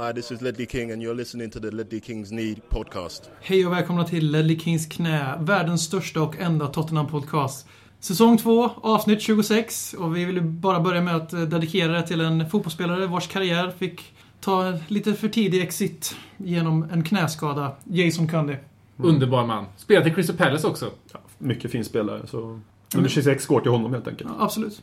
Hi, this is Ledley King and you're listening to the Ledley Kings Need podcast. Hej och välkomna till Ledley Kings knä, världens största och enda Tottenham-podcast. Säsong 2, avsnitt 26. Och vi vill bara börja med att eh, dedikera det till en fotbollsspelare vars karriär fick ta lite för tidig exit genom en knäskada. Jason Cundy. Underbar man. Spelat i Crystal Palace också. Mycket fin spelare, så... Nummer 26 går till honom helt enkelt. Ja, absolut.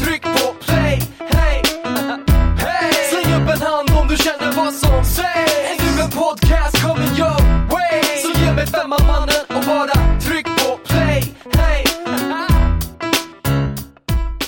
vad som sägs nu en podcast coming your way. Så ge mig femman mannen och bara tryck på play. Hey!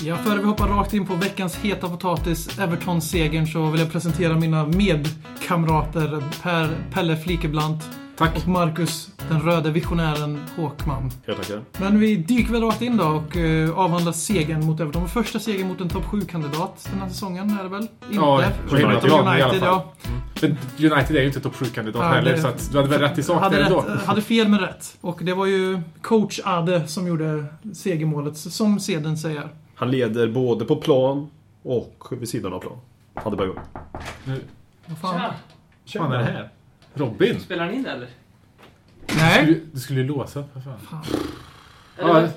Ja, före vi hoppar rakt in på veckans heta potatis, Everton-segern, så vill jag presentera mina medkamrater Per Pelle Flikeblant Tack. och Marcus, den röde visionären Håkman. Jag tackar. Men vi dyker väl rakt in då och uh, avhandlar segern mot Everton. Första segern mot en topp 7-kandidat den här säsongen är det väl? Inte? Ja, på United, hemmaplan i alla United, fall. ja. Men United är ju inte topp 7-kandidat Ja, heller, det- så att du hade väl rätt i sak hade, där ändå. rätt, hade fel med rätt. Och det var ju coach Ade som gjorde segermålet, som seden säger. Han leder både på plan och vid sidan av plan. Hade bara gjort. Nu, Vad fan? vad fan är det här? Robin? Spelar ni in eller? Nej. skulle, du skulle ju låsa. Vad fan. Ja,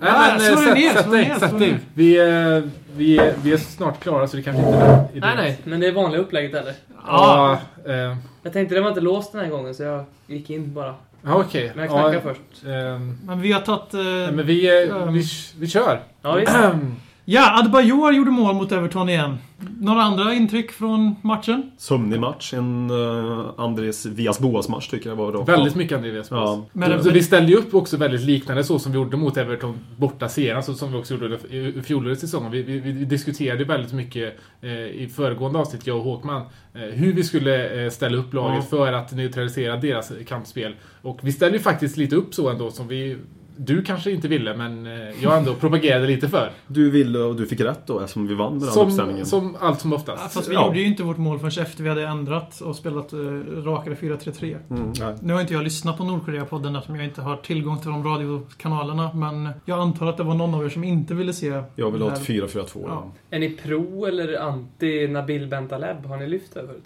Ja, men, slå eh, dig sätt, ner, sätt slå dig sätt slå dig. Vi, är- vi, är- vi är snart klara så det kanske inte är idé. Nej, nej, men det är vanliga upplägget eller? Ja, eh, Jag tänkte det var inte låst den här gången så jag gick in bara. ja okej. Men jag knackar Ja, först. ehm, Men vi har tagit... eh, nej, men vi, eh, Um. vi, vi kör. Ja, visst. Ja, Adebayor gjorde mål mot Everton igen. Några andra intryck från matchen? Sömnig match. En uh, Andres Vias Boas-match tycker jag var rakt Väldigt mycket Andreas Ja. ja. Men- så vi ställde ju upp också väldigt liknande så som vi gjorde mot Everton borta senast, så som vi också gjorde i fjolårets säsong. Vi, vi, vi diskuterade väldigt mycket eh, i föregående avsnitt, jag och Håkman, eh, hur vi skulle eh, ställa upp laget för att neutralisera deras kampspel. Och vi ställde ju faktiskt lite upp så ändå, som vi du kanske inte ville, men eh, jag ändå propagerade lite för. Du ville och du fick rätt då eftersom vi vann den uppställningen. Som, som allt som Ja, oftast. Fast vi Ja. gjorde ju inte vårt mål förrän efter vi hade ändrat och spelat uh, rakare 4-3-3. Mm. Nu har inte jag lyssnat på Nordkorea-podden eftersom jag inte har tillgång till de radiokanalerna. Men jag antar att det var någon av er som inte ville se... Jag vill ha ett här. 4-4-2. Ja. Ja. Är ni pro eller anti Nabil Bentaleb? Har ni lyft det förut?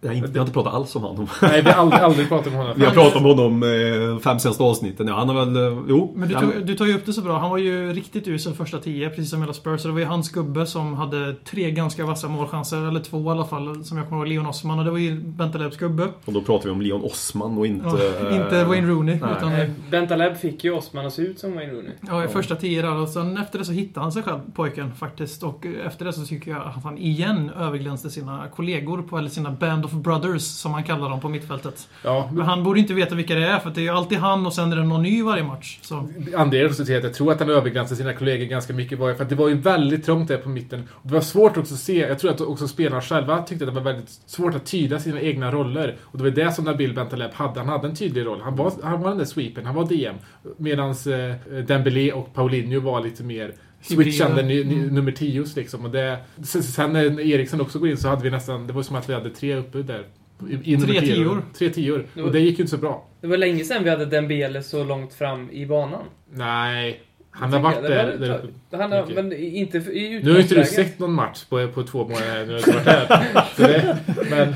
Jag, har inte, jag har inte pratat alls om honom. Nej, vi har aldrig, aldrig pratat om honom. Vi har pratat om honom eh, fem senaste avsnitten. Ja, han har väl... Eh, jo. Men du han, tog, du tar ju upp det så bra. Han var ju riktigt usel första tio, precis som hela Spurs. Så det var ju hans gubbe som hade tre ganska vassa målchanser, eller två i alla fall, som jag kommer ihåg, Leon Osman. Och det var ju Bentalebs gubbe. och då pratar vi om Leon Osman och inte... Ja, eh, inte Wayne Rooney. nej. Utan, Eh, Bentaleb fick ju Osman att se ut som Wayne Rooney. Ja, i första tio där. Och sen efter det så hittade han sig själv, pojken, faktiskt. Och efter det så tycker jag att han igen överglänste sina kollegor, på, eller sina Band of Brothers, som han kallar dem på mittfältet. Ja, Men han borde inte veta vilka det är, för det är ju alltid han och sen är det någon ny varje match. Så. Också säger att jag tror att han övergränsade sina kollegor ganska mycket. Var för att det var ju väldigt trångt där på mitten. Och det var svårt också att se. Jag tror att också spelarna själva tyckte att det var väldigt svårt att tyda sina egna roller. Och det var det som Nabil Bentaleb hade. Han hade en tydlig roll. Han var, han var den där sweepen. Han var DM. Medan eh, Dembélé och Paulinho var lite mer switchande ny, ny, Mm. nummer 10 liksom. Och det, sen- när Eriksson också går in så hade vi nästan... Det var som att vi hade tre uppe där. I, i Tre 10. tior. Tre tior. Och det gick ju inte så bra. Det var länge sedan vi hade Dembele så långt fram i banan. Nej. Han har varit där, där uppe. Han har, men inte i Nu har inte du sett någon match på, på två månader nu har du varit här. Så det, men,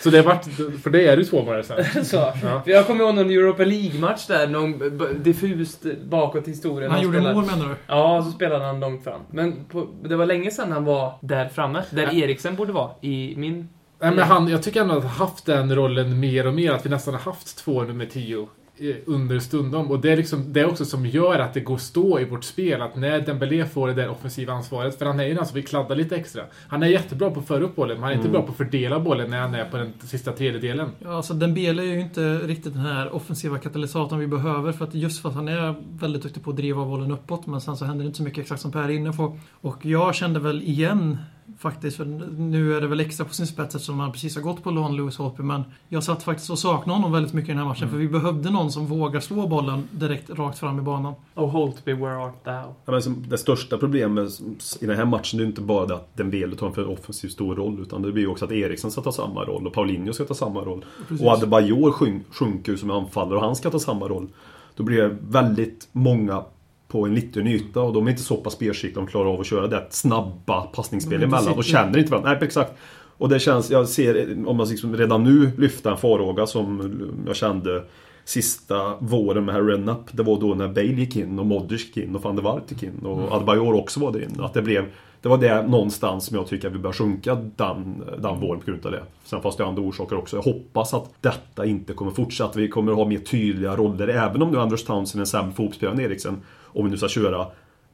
så det har varit, för det är ju två månader sedan. Så. Ja. Jag kommer ihåg någon Europa League-match där, någon diffust bakåt i historien. Han gjorde spelade- mål menar du? Ja, så spelade han långt fram. Men på, det var länge sedan han var där framme, där Ja. Eriksen borde vara, i min... Nej, men han, jag tycker ändå att han har haft den rollen mer och mer, att vi nästan har haft två nummer tio eh, under stundom. Och det är liksom det också som gör att det går stå i vårt spel. Att när Dembélé får det där offensiva ansvaret, för han är ju den som vill kladda lite extra. Han är jättebra på att föra upp bollen, men han är inte bra på att fördela bollen när han är på den sista tredjedelen. Ja, alltså Dembele är ju inte riktigt den här offensiva katalysatorn vi behöver. För att just för att han är väldigt duktig på att driva bollen uppåt. Men sen så händer det inte så mycket exakt som Per är inne på. Och jag kände väl igen Faktiskt, för nu är det väl extra på sin spets eftersom han precis har gått på lån, Lewis Holtby. Men jag satt faktiskt och saknade honom väldigt mycket i den här matchen. För vi behövde någon som vågar slå bollen direkt rakt fram i banan. Oh Holtby, where art thou? Ja, men det största problemet i den här matchen är ju inte bara det att Dembele tar en för offensiv stor roll. Utan det blir ju också att Eriksen ska ta samma roll och Paulinho ska ta samma roll. Precis. Och Adebayor sjun- sjunker ju som anfallare och han ska ta samma roll. Då blir det väldigt många på en liten yta och de är inte så pass spelskickliga de klarar av att köra det snabba passningsspel De är inte emellan. Och sitter- känner inte varandra. Nej, exakt. Och det känns, jag ser, om man liksom redan nu lyfta en farhåga som jag kände sista våren med Redknapp. Det var då när Bale gick in och Modric gick in och van der Waart gick in och Adebayor också var där inne. Att det blev det var det någonstans som jag tycker att vi börjar sjunka den, den våren på grund av det. Sen fanns det andra orsaker också. Jag hoppas att detta inte kommer fortsätta. Att vi kommer ha mer tydliga roller. Även om nu Anders Townsend är en sämre fotbollsspelare än Eriksen. Om vi nu ska köra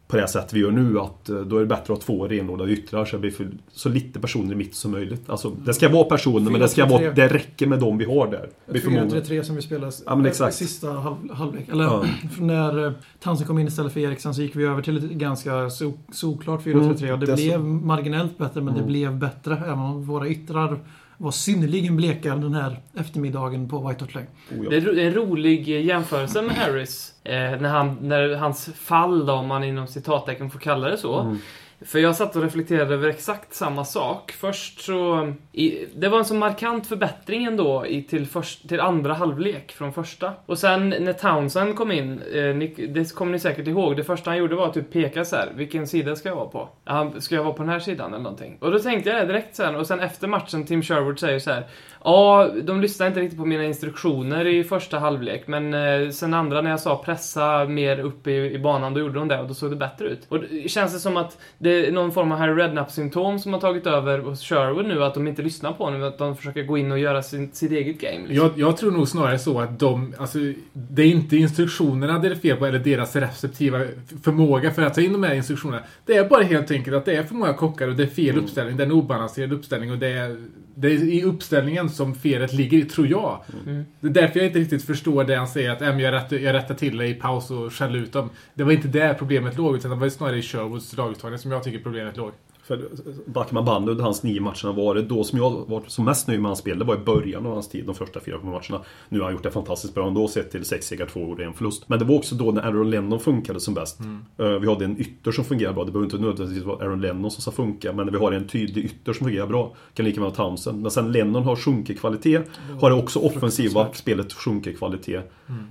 på det sätt vi gör nu. Att eh, då är det bättre att ha två renodlade yttrar så det blir för, så lite personer i mitt som möjligt. Alltså, det ska vara personer men det ska 4-3-3. vara, det räcker med de vi har där. Det blir för många. 4-3-3 som vi spelade Ja, exakt. sista halv, halvlek. Eller Ja. när eh, Townsend kom in istället för Eriksen så gick vi över till ett ganska so, solklart 4-3-3. Mm, och det, det är så- blev marginellt bättre men det Mm. blev bättre. Även om våra yttrar var synnerligen bleka den här eftermiddagen på White Hart Lane. Oh, ja. Det är en rolig eh, jämförelse med Harris. Eh, när, han, när hans fall, då, om man inom citattecken får kalla det så. Mm. För jag satt och reflekterade över exakt samma sak. Först så... I, det var en så markant förbättring ändå i, till, först, till andra halvlek från första. Och sen när Townsend kom in, eh, ni, det kommer ni säkert ihåg, det första han gjorde var att typ peka så här. vilken sida ska jag vara på? Ja, ska jag vara på den här sidan eller någonting? Och då tänkte jag det direkt sen, och sen efter matchen, Tim Sherwood säger så här. Ja, de lyssnade inte riktigt på mina instruktioner i första halvlek, men eh, sen andra när jag sa pressa mer upp i, i banan, då gjorde de det och då såg det bättre ut. Och det känns det som att det är någon form av Harry Redknapp-symptom som har tagit över hos Sherwood nu, att de inte lyssnar på honom, att de försöker gå in och göra sin, sitt eget game. Liksom. Jag, jag tror nog snarare så att de, alltså, det är inte instruktionerna det är fel på, eller deras receptiva förmåga för att ta in de här instruktionerna. Det är bara helt enkelt att det är för många kockar och det är fel uppställning. Det är en obalanserad uppställning och det är, det är i uppställningen som felet ligger, tror jag. Mm. Det är därför jag inte riktigt förstår det han säger att "Äm, jag, rätt, jag rättar till det i paus och skäller ut dem. Det var inte där problemet låg, utan det var snarare i Sherwoods laguttagning som jag tycker problemet låg. För backar man bandet under hans nio matcher var det då som jag var som mest nöjd med hans spel. Det var i början av hans tid, de första fyra matcherna. Nu har han gjort det fantastiskt bra ändå sett till sex segrar, två och en förlust. Men det var också då när Aaron Lennon funkade som bäst. Eh, Vi hade en ytter som fungerade bra. Det behöver inte nödvändigtvis vara Aaron Lennon som ska funka. Men när vi har en tydlig ytter som fungerar bra. Kan lika med Townsend. Men sen Lennon har sjunkit kvalitet. Har det också offensiva spelet sjunkit kvalitet.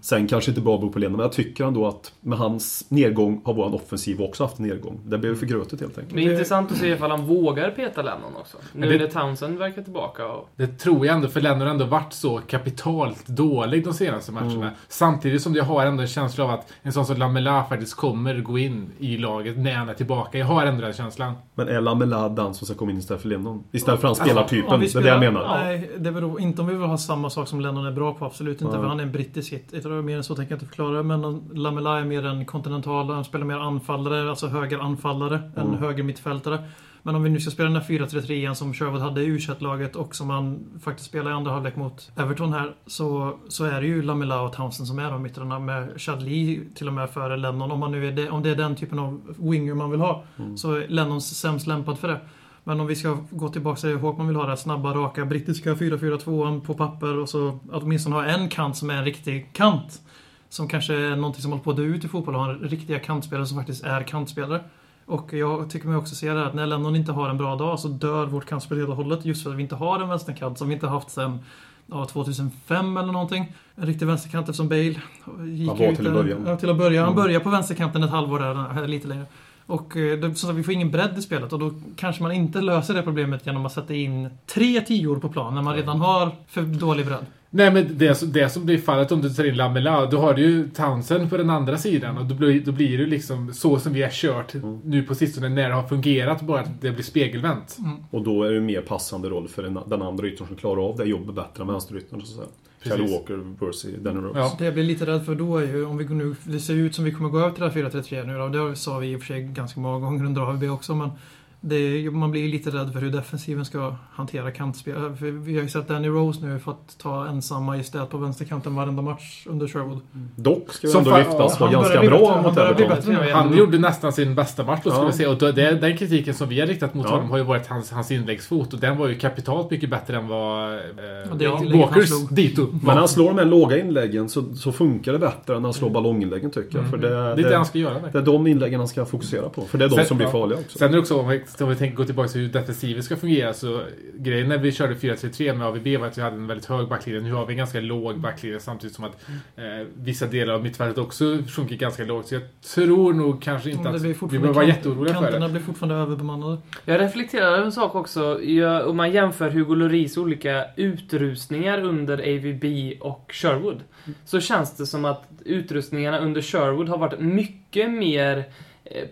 Sen kanske inte bara beror på Lennon. Men jag tycker ändå att med hans nedgång har vår offensiv också haft en nedgång. Det blev för grötigt helt enkelt. Det är intressant att se ifall han vågar peta Lennon också. Nu det- när Townsend verkar tillbaka och... Det tror jag ändå, för Lennon har ändå varit så kapitalt dålig de senaste matcherna. Samtidigt som jag har ändå en känsla av att en sån som Lamela faktiskt kommer gå in i laget när han är tillbaka. Jag har ändå den känslan. Men är Lamela den som ska komma in istället för Lennon? Istället för han Alltså, spelartypen. om vi det är det jag spelar- menar. Nej, det beror inte om vi vill ha samma sak som Lennon är bra på. Absolut inte. Nej. För han är en brittisk hit. Mer än så tänker jag inte förklara. Men Lamela är mer en kontinental. Han spelar mer anfallare, alltså högeranfallare, än Mm. höger mittfältare. Men om vi nu ska spela den här 4-3-3 som Sherwood hade i u laget och som han faktiskt spelade i andra halvlek mot Everton här. Så, så är det ju Lamela och Townsend som är de yttrarna med Chadli till och med före Lennon. Om, man nu är det, om det är den typen av winger man vill ha. Så är Lennon sämst lämpad för det. Men om vi ska gå tillbaka till hur man vill ha det snabba, raka, brittiska 4-4-2 på papper och så att åtminstone ha en kant som är en riktig kant. Som kanske är någonting som håller på att dö ut i fotboll och ha riktiga kantspelare som faktiskt är kantspelare. Och jag tycker mig också se det här att när Lennon inte har en bra dag så dör vårt kantspel helt och hållet just för att vi inte har en vänsterkant som vi inte haft sedan ja, 2005 eller någonting. En riktig vänsterkant eftersom Bale gick Han var ut till där- att börja med. Ja, till att börja. Han Mm. började på vänsterkanten ett halvår där, eller lite längre. Och eh, det, så vi får ingen bredd i spelet och då kanske man inte löser det problemet genom att sätta in tre tior på plan när man redan har för dålig bredd. Nej men det, som- det som blir fallet om du tar in Lamela, då har du ju Townsend på den andra sidan och då blir, då blir det liksom så som vi har kört nu på sistone när det har fungerat, bara att det blir spegelvänt. Och då är det mer passande roll för den, den andra yttern som klarar av det jobbet bättre än vänsteryttern. Så att säga. Kyle. Walker, Percy, Danny Rose. Ja. Det jag blir lite rädd för då är ju om vi nu, det ser ut som vi kommer gå över till det här 4-3-3 nu då. Det sa vi i och för sig ganska många gånger under AVB också men är, man blir lite rädd för hur defensiven ska hantera kantspel. För vi har ju sett Danny Rose nu fått ta ensam majestät på vänsterkanten varenda match under Sherwood. Dock ska vi Som ändå lyftas ja, var han ganska bra bättre, han mot Everton. Han gjorde nästan sin bästa match då, skulle Ja. vi säga. Och då- det, den kritiken som vi har riktat mot Ja. honom har ju varit hans, hans inläggsfot. Och den var ju kapitalt mycket bättre än vad eh, han Walkers dito Men när han slår de här låga inläggen så, så funkar det bättre än när han slår ballonginläggen tycker jag. För det, Det är det han ska göra. det är de inläggen han ska fokusera på. För det är de Sen- som blir ja. farliga också. Sen är det också, om vi, om vi tänker gå tillbaka till hur defensiven ska fungera, så grejen när vi körde 4-3-3 med AVB var att vi hade en väldigt hög backlinje. Nu har vi en ganska låg backlinje samtidigt som att eh, vissa delar av mittfältet också sjunker ganska lågt. Så jag tror nog kanske inte att blir vi fortfarande behöver vara jätteoroliga för Kanterna det. blir fortfarande överbemannade. Jag reflekterar över en sak också. Jag, om man jämför Hugo Lloris olika utrustningar under AVB och Sherwood. Så känns det som att utrustningarna under Sherwood har varit mycket mer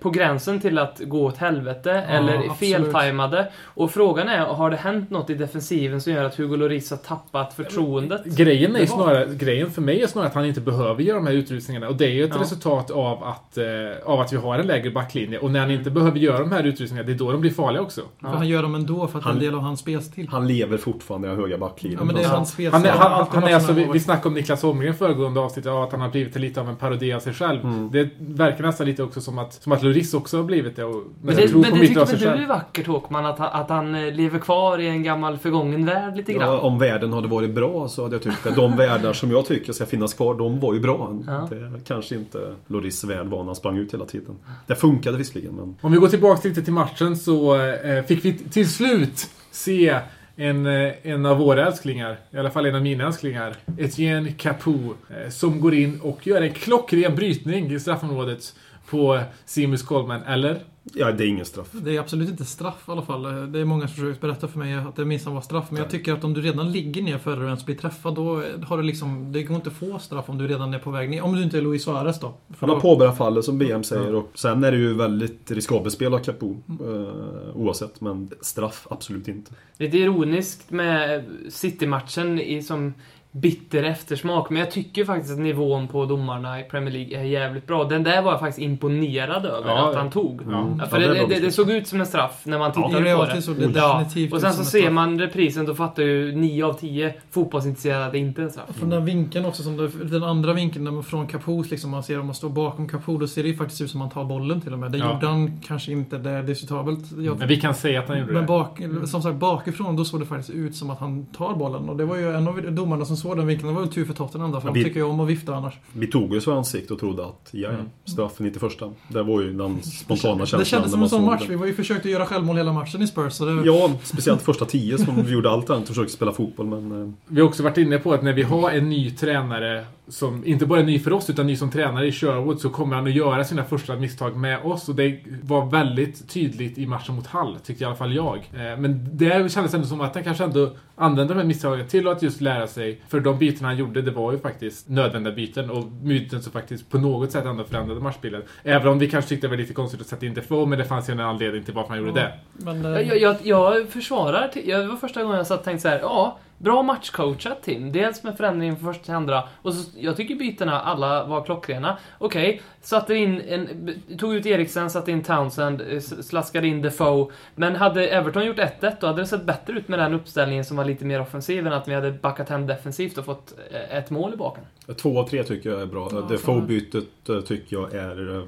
på gränsen till att gå åt helvete eller absolut. feltajmade. Och frågan är, har det hänt något i defensiven som gör att Hugo Lloris har tappat förtroendet? Grejen, är snarare, grejen för mig är snarare att han inte behöver göra de här utrustningarna. Och det är ju ett Ja. resultat av att, eh, av att vi har en lägre backlinje. Och när han inte behöver göra de här utrustningarna, det är då de blir farliga också. För han gör dem ändå för att är en Han- del av hans spelstil. Han lever fortfarande i den höga backlinjen. Ja, men det är Så- hans spelstil. Han är, han, alltid han är alltså, vi, vi snackade om Niklas Holmgren föregående avsnitt, ja, att han har blivit lite av en parodi av sig själv. Mm. Det verkar nästan lite också som att, som att Lloris också har blivit det. Och, Men jag det, men det tycker väl du är vackert Håkman, att, han- att han eh, lever kvar i en gammal förgången värld lite grann? Ja, om världen hade varit bra så hade jag tyckt det. De världar som jag tycker ska finnas kvar, de var ju bra. Ja. Det kanske inte Loris värld var när han sprang ut hela tiden. Det funkade visserligen, men... Om vi går tillbaka lite till matchen så eh, fick vi till slut se en, eh, en av våra älsklingar, i alla fall en av mina älsklingar, Etienne Capoue, eh, som går in och gör en klockren brytning i straffområdet på Seamus Coleman, eller? Ja, det är ingen straff. Det är absolut inte straff i alla fall. Det är många som försöker berätta för mig att det minsann var straff. Men jag tycker att om du redan ligger ner före du ens blir träffad, då har du liksom... Det går inte att få straff om du redan är på väg ner. Om du inte är Luis Suarez då. För Han har då- påbörjat fallet som BM säger och sen är det ju väldigt riskabelt spel av Capo. Eh, oavsett, men straff absolut inte. Lite ironiskt med City-matchen i som bitter eftersmak, men jag tycker faktiskt att nivån på domarna i Premier League är jävligt bra. Den där var jag faktiskt imponerad över Ja, att ja. han tog. Ja. Ja, för Ja, det det, det, det såg ut som en straff när man Ja, tittade det är på det. så. Det Ja, och sen så ser man reprisen, då fattar ju 9 av 10 fotbollsintresserade att det inte är en straff. Från den vinkeln också, som det, den andra vinkeln när man från Capoes liksom, man ser om man står bakom Capoe, då ser det ju faktiskt ut som att man tar bollen till och med. Det Ja. gjorde han kanske inte, det är diskutabelt. Jag, Men vi kan säga att han gjorde men det. bak, som sagt, bakifrån då såg det faktiskt ut som att han tar bollen. Och det var ju en av domarna som såg den vinkeln. Det var väl tur för Tottenham då, för de vi- tycker ju om att vifta annars. Vi tog ju så i ansikte och trodde att, ja, ja, straffen 91 Det var ju den spontana känslan. Det kändes som en sån match. Vi var ju försökte göra självmål hela matchen i Spurs. Så det, Ja, speciellt första tio som vi gjorde allt annat och försökte spela fotboll, men... eh, Vi har också varit inne på att när vi har en ny tränare som inte bara är ny för oss utan ny som tränare i Sherwood så kommer han att göra sina första misstag med oss och det var väldigt tydligt i matchen mot Hall, tyckte i alla fall jag. Eh, Men det kändes ändå som att han kanske ändå använde de här misstagen till att just lära sig. För de byten han gjorde, det var ju faktiskt nödvändiga byten och byten som faktiskt på något sätt ändå förändrade matchbilden. Även om vi kanske tyckte det var lite konstigt att sätta in Defoe, men det fanns ju en anledning till varför han gjorde det. men, eh, Jag, jag, jag, försvarar, till- jag, det var första gången jag satt och tänkte så här, ja, bra matchcoachat Tim. Dels med förändringen från första till andra. Och så, jag tycker bytena alla var klockrena. Okej, satte in en, b- tog ut Eriksen, satte in Townsend, eh, slaskade in Defoe. Men hade Everton gjort 1-1 då hade det sett bättre ut med den uppställningen som var lite mer offensiv än att vi hade backat hem defensivt och fått eh, ett mål i baken. Två av tre tycker jag är bra. Ja, det samma. bytet eh, tycker jag är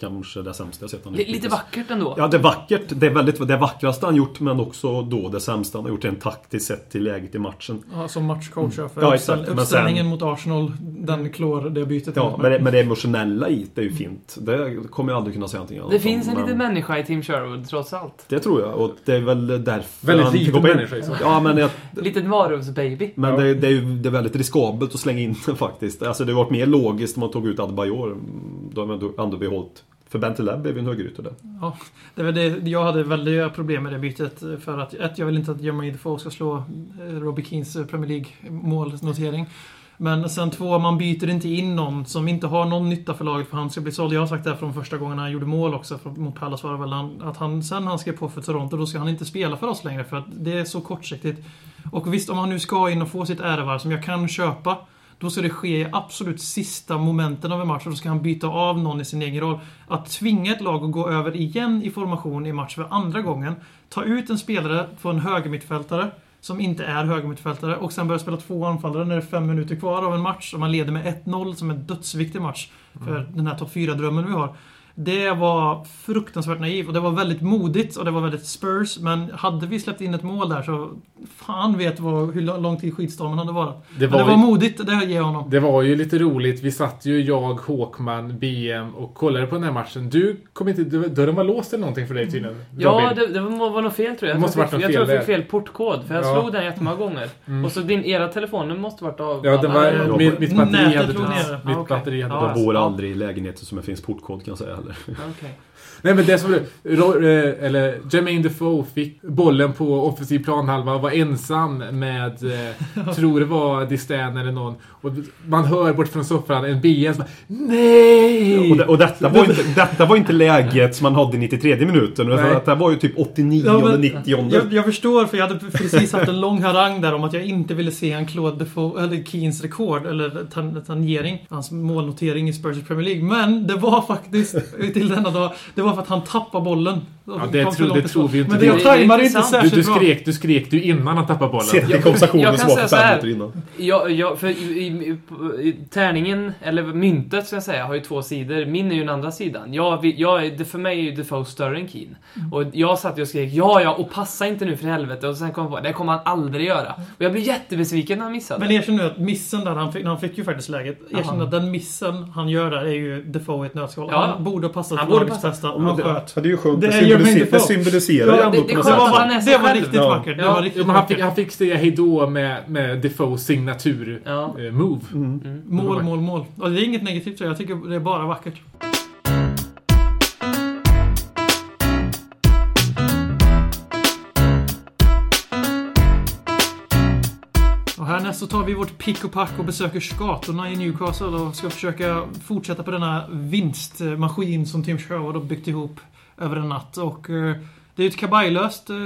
kanske det sämsta jag sett honom Li- gjort Lite vackert ändå. Ja, det är vackert. Det är väldigt, det vackraste han gjort, men också då det sämsta han har gjort rent taktiskt sett till läget i matchen. ja, som matchcoach. ja, För Ja, uppställ- exakt. Uppställningen sen- mot Arsenal, den klår det bytet. Ja, men det, men det emotionella i det är ju fint. Det kommer jag aldrig kunna säga någonting annat Det om, finns en men liten människa i Team Sherwood, trots allt. Det tror jag, och det är väl därför Väldigt han liten människa i så fall. Ja, men, jag, Liten varulvsbaby. men Ja. det, det är ju det är väldigt riskabelt att slänga in faktiskt. Alltså det har varit mer logiskt om man tog ut Adebayor. Då har man ändå- ändå behållit... För Benteleb blev ju en högerytter där. Ja, det var det, jag hade väldiga problem med det bytet. För att ett, jag vill inte att Jermaine Defoe ska slå eh, Robbie Keens eh, Premier League målnotering. Men sen två, man byter inte in någon som inte har någon nytta för laget för han ska bli såld. Jag har sagt det här från första gången han gjorde mål också mot Palace var det väl han, att han sen han skrev på för Toronto då ska han inte spela för oss längre för att det är så kortsiktigt. Och visst, om han nu ska in och få sitt ärevarv som jag kan köpa då ska det ske i absolut sista momenten av en match och då ska han byta av någon i sin egen roll. Att tvinga ett lag att gå över igen i formation i match för andra gången. Ta ut en spelare på en högermittfältare som inte är högermittfältare och sen börja spela två anfallare när det är fem minuter kvar av en match och man leder med 1-0 som en dödsviktig match för den här topp 4-drömmen vi har. Det var fruktansvärt naivt och det var väldigt modigt och det var väldigt Spurs. Men hade vi släppt in ett mål där så fan vet vad, hur lång tid skitstormen hade varit. Det Men var det var ju- modigt, det ger jag honom. Det var ju lite roligt. Vi satt ju, jag, Håkman, BM och kollade på den här matchen. Du kom inte... du- Dörren var låst eller någonting för dig tydligen? Ja, Robin. det, det var, var något fel tror jag. Det måste jag varit jag, fel tror jag fick fel portkod, för jag Ja. Mm. slog den jättemånga gånger. Och så din, era telefoner måste varit av. Ja, det var, Ja, mitt, mitt batteri nätet hade. Mitt Ah, batteri hade Ja. Jag bor ja. aldrig i lägenheter som det finns portkod kan jag säga heller. Okej. Nej men det som Ro- eh, eller Jermaine Defoe fick bollen på offensiv planhalva och var ensam med, eh, tror det var Distan eller någon. Och man hör bort från soffan en BN som bara, Nej! Och, det, och detta, var inte, detta var inte läget som man hade i 93 minuten. Nej. Detta var ju typ 89 Ja, men- 90 Jag, jag förstår, för jag hade precis haft en lång harang där om att jag inte ville se en Claude Defoe, eller Keens rekord, eller tan tangering, hans målnotering i Spurs Premier League. Men det var faktiskt, till denna dag, det var för att han tappade bollen. Ja, det långt det tror vi inte. Men det, jag tajmade inte. Du, särskilt du, bra. skrek, du skrek du innan han tappade bollen. Sett i jag som var fem minuter innan. Ja, ja, för i, i, tärningen, eller myntet ska jag säga, har ju två sidor. Min är ju den andra sidan. Jag, jag, det, för mig är ju Defoe större än Keen. Och jag satt ju och skrek ja, ja, och passa inte nu för helvete. Och sen kom jag på det kommer han aldrig göra. Och jag blev jättebesviken när han missade. Men erkänn nu att missen där, han fick, han fick ju faktiskt läget. Erkänn att den missen han gör där är ju Defoe i ett nötskal. Ja. Han borde ha passat Han för borde passa. bästa. Ja, Han sköt. det är ju skönt. Det Det, symboliserar, ju ändå på något sätt. det var riktigt Ja. vackert. Det Ja. riktigt men han, fick, han fick säga hejdå med, med Defoes signatur Ja. eh, move. Mm. Mål, mål, mål. Och det är inget negativt jag. Tycker det är bara vackert. Och härnäst så tar vi vårt pick och pack och besöker skatorna i Newcastle och ska försöka fortsätta på denna vinstmaskin som Tim Sherwood har byggt ihop över en natt. Och eh, det är ju ett kabajlöst eh,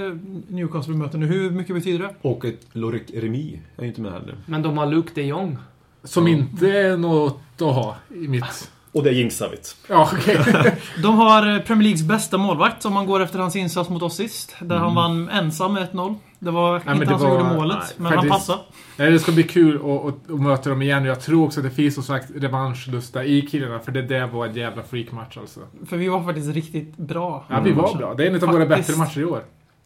Newcastle vi möter nu. Hur mycket betyder det? Och ett Lorek Remi är ju inte med heller. Men de har Luke de Jong. Som inte är något att ha i mitt... Och det jinxar vi. Ja, okej. De har eh, Premier Leagues bästa målvakt om man går efter hans insats mot oss sist. Där han vann ensam med 1-0. Det var men inte det han som var- gjorde målet, nej, men faktiskt. han passade. Nej, det ska bli kul att, att, att möta dem igen. Jag tror också att det finns som sagt revanschlusta i killarna. För det där var en jävla freakmatch alltså. För vi var faktiskt riktigt bra. Ja, vi var matchen. bra. Det är en av våra bättre matcher i år.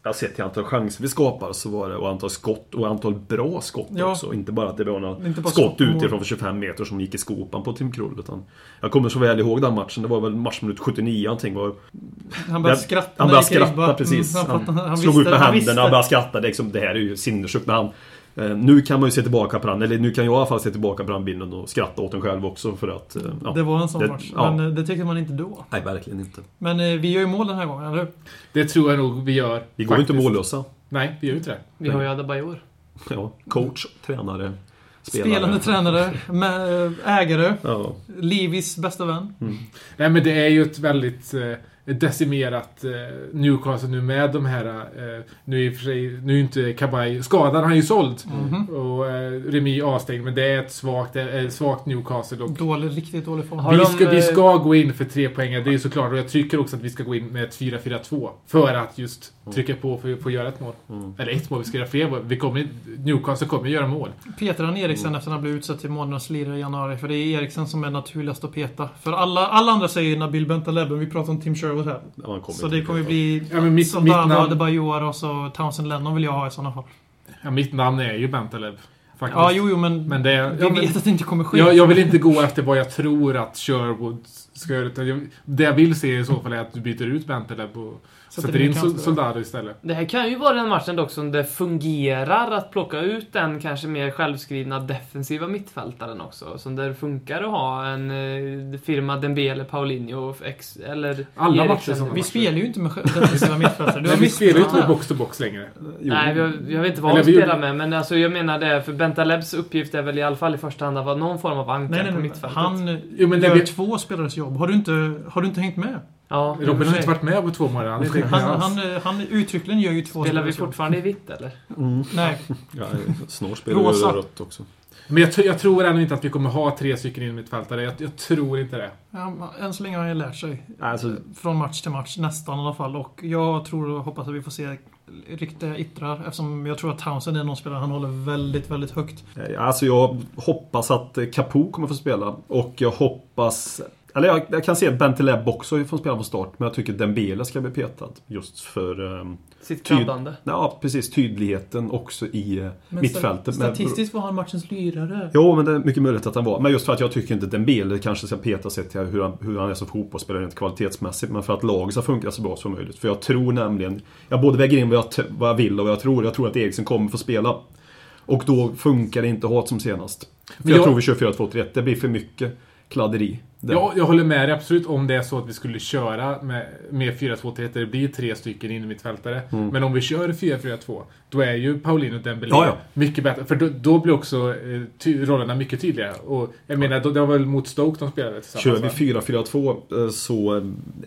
Jag sett till antal chanser vi skapar så var det, och antal skott och antal bra skott Ja. också. Inte bara att det var några skott skott utifrån för 25 meter som gick i skopan på Tim Krull. Utan jag kommer så väl ihåg den matchen. Det var väl matchminut 79 någonting. Var, Han började Jag- skratta han när började skratta precis. Mm, Han, han, han slog visste, ut med han händerna och började skratta. Det, liksom, det här är ju sinnessjukt. Men han, nu kan man ju se tillbaka på den. Eller nu kan jag i alla fall se tillbaka på den bilden och skratta åt den själv också. För att... eh, Ja. Det var en sån Det- match. ja. Men eh, det tyckte man inte då. Nej, verkligen inte. Men eh, vi gör ju mål den här gången, eller hur? Det tror jag nog vi gör. Vi går ju inte mållösa. Nej, vi gör ju inte det. Vi har ju Adebayor. Ja, coach, tränare, spelare. Spelande tränare, med, ägare, Ja. Livis bästa vän. Nej, men det är ju ett väldigt eh, decimerat eh, Newcastle nu med de här... Eh, nu i och för sig, nu är inte Kabay skadad, han är ju såld. Mhm. Och eh, Remi avstängd, men det är ett svagt, eh, ett svagt Newcastle. Och Dålig, riktigt dålig form. Vi, ska, vi eh, ska gå in för tre poäng, det är ju såklart. Och jag tycker också att vi ska gå in med ett 4-4-2. För att just trycka på för, att göra ett mål. Mm. Eller ett mål, vi ska göra fler mål. Vi kommer, Newcastle kommer göra mål. Petar han Eriksen Mm. efter att han blev utsedd till månadens lirare i januari? För det är Eriksen som är naturligast att peta. För alla, alla andra säger Nabil Bentaleb, vi pratar om Tim Sherwood här. Ja, Så det kommer bli bli Ja, men mitt, mitt, namn, Adebayor och så Townsend Lennon vill jag ha i sådana fall. Ja, mitt namn är ju Bentaleb. Faktiskt. Ja, jo, jo, men, Men det, vi ja, men- vet att det inte kommer ske. Jag, jag vill inte gå efter vad jag tror att Sherwood ska göra. utan jag- Det jag vill se i så fall är att du byter ut Bentaleb och Sätter sätter in Soldado istället. Det här kan ju vara den matchen dock som det fungerar att plocka ut den kanske mer självskrivna defensiva mittfältaren också. Som där det funkar att ha en eh, firma Dembele, Paulinho ex, eller Alla Eriksen. matcher som- Vi spelar ju inte med defensiva mittfältare. Vi spelar ju inte med Ah. box to box längre. Nej, jag, jag vet inte vad Eller vi spelar med, men alltså jag menar det, för Bentalebs uppgift är väl i alla fall i första hand att vara någon form av ankare på mittfältet. Han Jo, men det gör vi- två spelares jobb. Har du inte, har du inte hängt med? Ja, Robin har inte varit med på två månader. Han Han, han, eh, han uttryckligen gör ju två Spelar vi fortfarande i vitt eller? Mm. Nej. Ja, snart spelar vi Rosa. rött också. Men jag, jag tror ändå inte att vi kommer ha tre stycken innermittfältare. Jag, jag tror inte det. Ja, än så länge har han lärt sig. Alltså, Från match till match, nästan i alla fall. Och jag tror och hoppas att vi får se riktiga yttrar. Eftersom jag tror att Townsend är någon spelare han håller väldigt, väldigt högt. alltså jag hoppas att eh, Capo kommer få spela. Och jag hoppas... Eller jag, jag kan se Benteleb också får spela på start. Men jag tycker Dembele ska bli petad. Just för... ehm, Sitt kladdande. Ja, precis. Tydligheten också i eh, mittfältet. sta- med- Statistiskt var han matchens lirare. Jo, men det är mycket möjligt att han var. Men just för att jag tycker inte Dembele kanske ska peta sig till hur han, hur han är som fotbollsspelare rent kvalitetsmässigt. Men för att laget ska funka så bra som möjligt. För jag tror nämligen... Jag både väger in vad jag, vad jag vill och vad jag tror. Jag tror att Eriksen kommer få spela. Och då funkar det inte att ha som senast. För Men jag, jag- tror vi kör 4-2-3-1. Det blir för mycket kladderi. där. Jag, jag håller med dig absolut om det är så att vi skulle köra med, med 4-2-3 där det blir tre stycken innermittfältare. Men om vi kör 4-4-2 då är ju Paulinho och Dembélé Ja, ja. mycket bättre. För då, då blir också eh, ty, rollerna mycket tydligare. Och jag menar, då, det var väl mot Stoke de spelade tillsammans? Kör vi va? 4-4-2 eh, så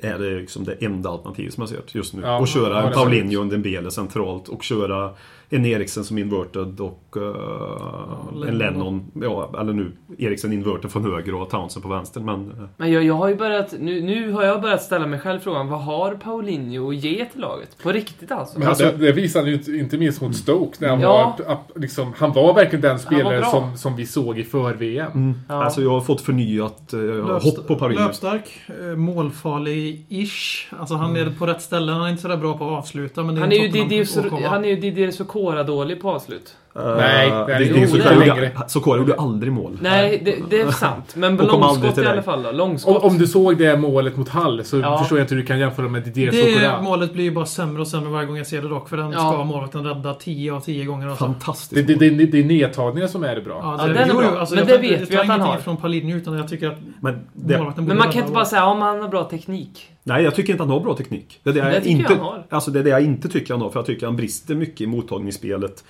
är det liksom det enda alternativet som jag ser just nu. Ja, och köra ja, Paulinho och en Dembele centralt och köra en Eriksen som inverted och eh, en Lennon. Ja, eller nu Eriksen inverted från höger och Townsend på vänster. Men eh, Men jag, jag har ju börjat, nu, nu har jag börjat ställa mig själv frågan, vad har Paulinho att ge till laget? På riktigt alltså? Men Alltså- det, det visade han ju inte- minst mot Stoke. När han, Ja. var, liksom, han var verkligen den spelare som, som vi såg i för-VM. Ja. alltså jag har fått förnyat eh, hopp på Paulinho. Löpstark, målfarlig-ish. Alltså han är på rätt ställe. Han är inte sådär bra på att avsluta. Men Han är ju Didier, han är ju Didier Sokora dålig på avslut. Eh, Nej, det är det, det det är det gjorde- längre. Sokora gjorde aldrig mål. Nej, det, det är sant. Men långskott i alla fall då. Långskott. Om, om du såg det målet mot Hall så Ja. förstår jag inte hur du kan jämföra med Didier Det Sokora. målet blir ju bara sämre och sämre varje gång jag ser det dock. För den Ja. ska målvakten rädda 10 av 10 gånger. Alltså. Det, Fantastiskt det, mål. det, det är nedtagningar som är det bra. Ja, Ja, den är bra. Men jag det vet jag vi att han har. från Paulinho utan jag tycker att Men det, målvakten borde Men man kan inte bara säga om han har bra teknik. Nej, jag tycker inte han har bra teknik. Det är det, Det jag inte, jag han har. Alltså det är det jag inte tycker han har. För jag tycker han brister mycket i mottagningsspelet.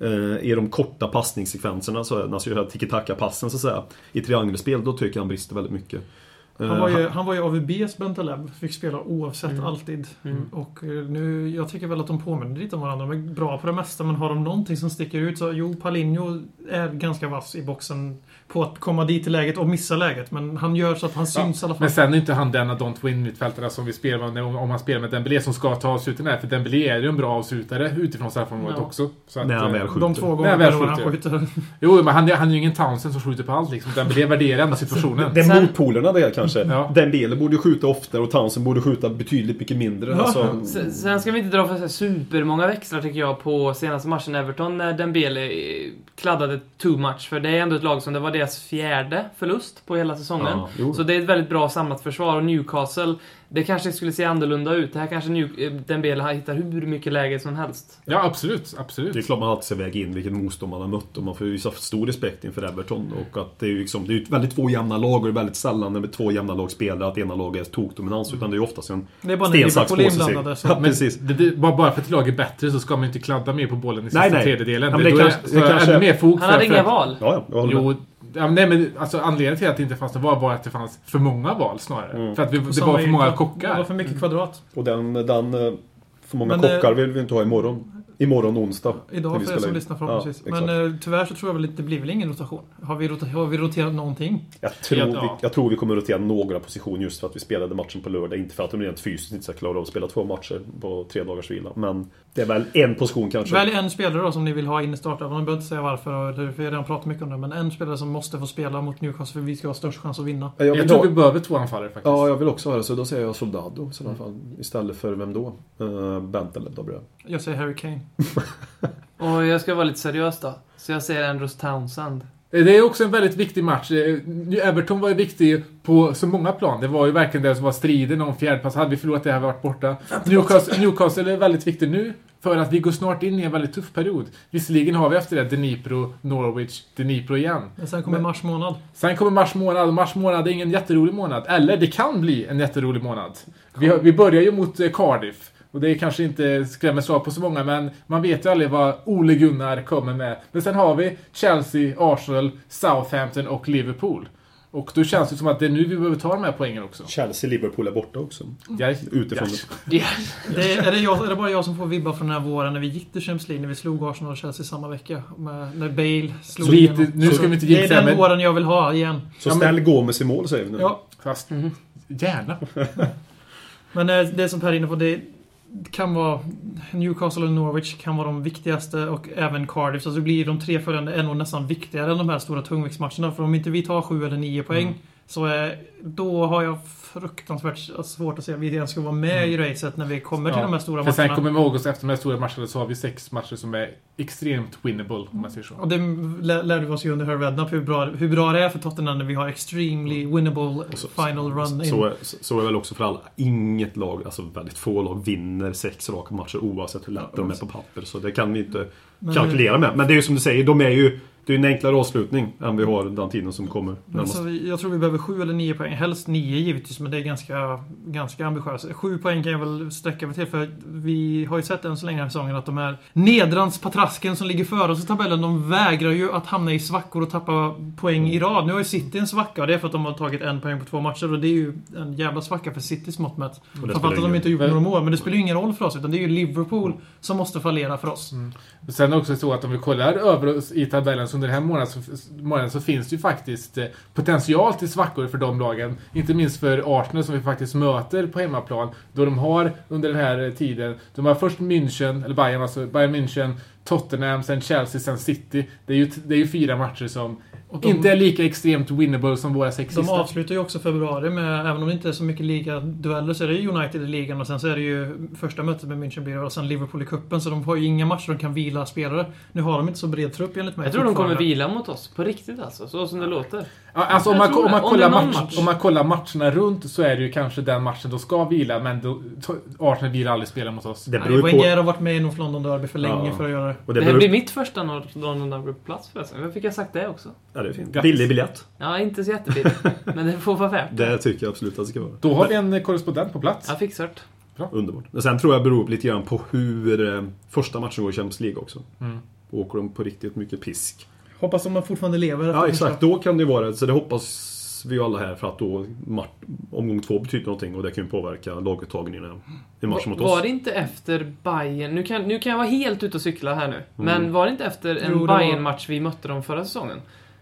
Eh, I de korta passningssekvenserna, så, alltså tiki-taka-passen så att säga. I triangelspel, då tycker jag han brister väldigt mycket. Eh, Han var ju, han var ju AVBs Bentaleb. Fick spela oavsett, Mm. alltid. Mm. Och eh, nu, jag tycker väl att de påminner lite om varandra. De är bra på det mesta, men har de någonting som sticker ut så... Jo, Paulinho är ganska vass i boxen på att komma dit i läget och missa läget. Men han gör så att han syns i alla fall. Men sen är inte han den av de två innermittfältarna som vi spelar med om, om han spelar med Dembélé som ska ta avsluten här. För Dembélé är ju en bra avslutare utifrån straffområdet Ja. också. Så att, När han eh, väl skjuter. De två Nej, gånger väl per år han skjuter. Jo, men han, han är ju ingen Townsend som skjuter på allt liksom. Dembélé värderar ändå situationen. Det är motpolerna det kanske. Ja. Dembele borde skjuta oftare och Townsend borde skjuta betydligt mycket mindre. Ja. Alltså, Sen, sen ska vi inte dra för så supermånga växlar tycker jag på senaste matchen Everton när Dembele eh, kladdade too much. För det är ändå ett lag som det var deras fjärde förlust på hela säsongen. Ja, så det är ett väldigt bra samlat försvar. Och Newcastle, det kanske skulle se annorlunda ut. Det här kanske New, eh, Dembele hittar hur mycket läge som helst. Ja, absolut. Det är Absolut. klart man alltid ska väga in vilket motstånd man har mött och man får visa stor respekt inför Everton. Och att det är ju liksom, det är väldigt två jämna lag och det är väldigt sällan när två jämna lag spelar att ena laget är tokdominans. Utan det är ju oftast en Det är bara när sten, sax, Liverpool är påse inblandade. sig. Ja, Men precis. det, det, bara för att ett lag är bättre så ska man ju inte kladda mer på bollen i sista Nej, nej. tredjedelen. Ja, men det är kanske- det kanske- mer fog Han hade för inga val. Ja, ja, jag håller med. Jo, ja, men nej, men alltså anledningen till att det inte fanns några val var att det fanns för många val snarare. Mm. För att vi, det var för i- många Det var kockar. för mycket kvadrat. Och den, den eh, för många Men, eh, kockar vill vi inte ha imorgon. Imorgon onsdag. Idag vi för er som in. lyssnar förhoppningsvis. Ja. Men eh, tyvärr så tror jag väl att det blir väl ingen rotation. Har vi, rota- har vi roterat någonting? Jag tror, Ja. vi, jag tror vi kommer att rotera några positioner just för att vi spelade matchen på lördag. Inte för att de rent fysiskt inte ska klara av att spela två matcher på tre dagars vila. Men det är väl en position kanske. Välj en spelare då som ni vill ha in i startelvan. Ni behöver inte säga varför, eller- för vi har redan pratat mycket om det. Men en spelare som måste få spela mot Newcastle för vi ska ha störst chans att vinna. jag Jag tror ha, vi behöver två anfallare faktiskt. ja, jag vill också ha det. Så då säger jag Soldado i sådana fall. Istället för vem då? Uh, Bentaleb då blir det. Jag säger Harry Kane. Och jag ska vara lite seriös då. Så jag säger Andrews Townsend. Det är också en väldigt viktig match. Eh, Everton var ju viktig på så många plan. Det var ju verkligen det som var striden om fjärdeplats. Hade vi förlorat det hade vi varit borta. Newcastle, Newcastle är väldigt viktigt nu. För att vi går snart in i en väldigt tuff period. Visserligen har vi efter det Dnipro, Norwich, Dnipro igen. Men sen kommer Men- mars månad. Sen kommer mars månad och mars månad är ingen jätterolig månad. Eller det kan bli en jätterolig månad. Vi, har, vi börjar ju mot eh, Cardiff. Och det kanske inte skrämmer svar på så många, men man vet ju aldrig vad Ole Gunnar kommer med. Men sen har vi Chelsea, Arsenal, Southampton och Liverpool. Och då känns det som att det är nu vi behöver ta de här poängen också. Chelsea, Liverpool är borta också. Jag, Utifrån. jag, Ja. Det, är, det jag, är det bara jag som får vibbar från den här våren när vi gick till Champions League, när vi slog Arsenal och Chelsea samma vecka? Med, när Bale slog Så lite- igenom. nu ska Så vi inte Det är den men- våren jag vill ha igen. Så Ja, men- ställ Gomes i mål säger vi nu. Ja, Fast gärna. men eh, det som Per är inne på, det kan vara Newcastle och Norwich kan vara de viktigaste och även Cardiff. Så alltså blir de tre följande är nog nästan viktigare än de här stora tungviktsmatcherna. För om inte vi tar sju eller nio poäng Mm så är, då har jag fruktansvärt svårt att se att vi ens ska vara med i racet när vi kommer till Mm. Ja, de här stora För sen matcherna. kommer vi ihåg oss efter de här stora matcherna så har vi sex matcher som är extremt winnable, om man säger så. Och det lä- lärde vi oss ju under Herr Redknapp hur bra, hur bra det är för Tottenham när vi har extremely winnable så- final run in. Så är, så är det väl också för alla. Inget lag, alltså väldigt få lag, vinner sex raka matcher oavsett hur lätt de är på papper. Så det kan vi inte Men- kalkylera med. Men det är ju som du säger, de är ju... Det är en enklare avslutning än vi har den tiden som kommer närmast. så vi, jag tror vi behöver sju eller nio poäng. Helst nio givetvis, men det är ganska, ganska ambitiöst. Sju poäng kan jag väl sträcka mig till, för vi har ju sett än så länge den här säsongen att de här nedranspatrasken som ligger före oss i tabellen, de vägrar ju att hamna i svackor och tappa poäng i rad. Nu har ju City en svacka och det är för att de har tagit en poäng på två matcher och det är ju en jävla svacka för Citys mått mätt. Framförallt att de inte har gjort några mål, men det spelar ju ingen roll för oss, utan det är ju Liverpool som måste fallera för oss. Sen är det också så att om vi kollar över oss i tabellen också under den här månaden så, månaden så finns det ju faktiskt eh, potential till svackor för de lagen. Inte minst för Arsenal som vi faktiskt möter på hemmaplan. Då de har under den här eh, tiden, de har först München, eller Bayern alltså, Bayern München, Tottenham, sen Chelsea, sen City. Det är ju, det är ju fyra matcher som de- inte är lika extremt winnable som våra sex De sista. avslutar ju också februari med, även om det inte är så mycket ligadueller, så är det United i ligan och sen så är det ju första mötet med München blir och sen Liverpool i cupen. Så de har ju inga matcher de kan vila spelare. Nu har de inte så bred trupp enligt mig. Jag tror de kommer vila mot oss. På riktigt alltså. Så som det låter. Ja, alltså om man, om, man det. Om kollar det match, match. om man kollar matcherna runt så är det ju kanske den matchen de ska vila, men då, Arsenal vill aldrig spela mot oss. Det beror ju på... Har varit med i North London Derby för länge Ja. för att göra det. Och Det, det här beror, blir mitt första North London Derby-plats förresten. Varför fick jag sagt det också? ja, det är fint. Grattis. Billig biljett. Ja, inte så jättebilligt. men det får vara värt det. Det tycker jag absolut att det ska vara. Då har vi en korrespondent på plats. Jag fixar det. Underbart. Men sen tror jag beror lite grann på hur eh, första matchen går i Champions League också. Mm. Åker de på riktigt mycket pisk. Hoppas de fortfarande lever. Ja, exakt. Då kan det vara det. Så det hoppas vi ju alla här för att då omgång två betyder någonting och det kan ju påverka laguttagningen i matchen mot Var, var oss. det inte efter Bayern nu kan, nu kan jag vara helt ute och cykla här nu. Men var det inte efter en Jo, bayern match vi mötte dem förra säsongen?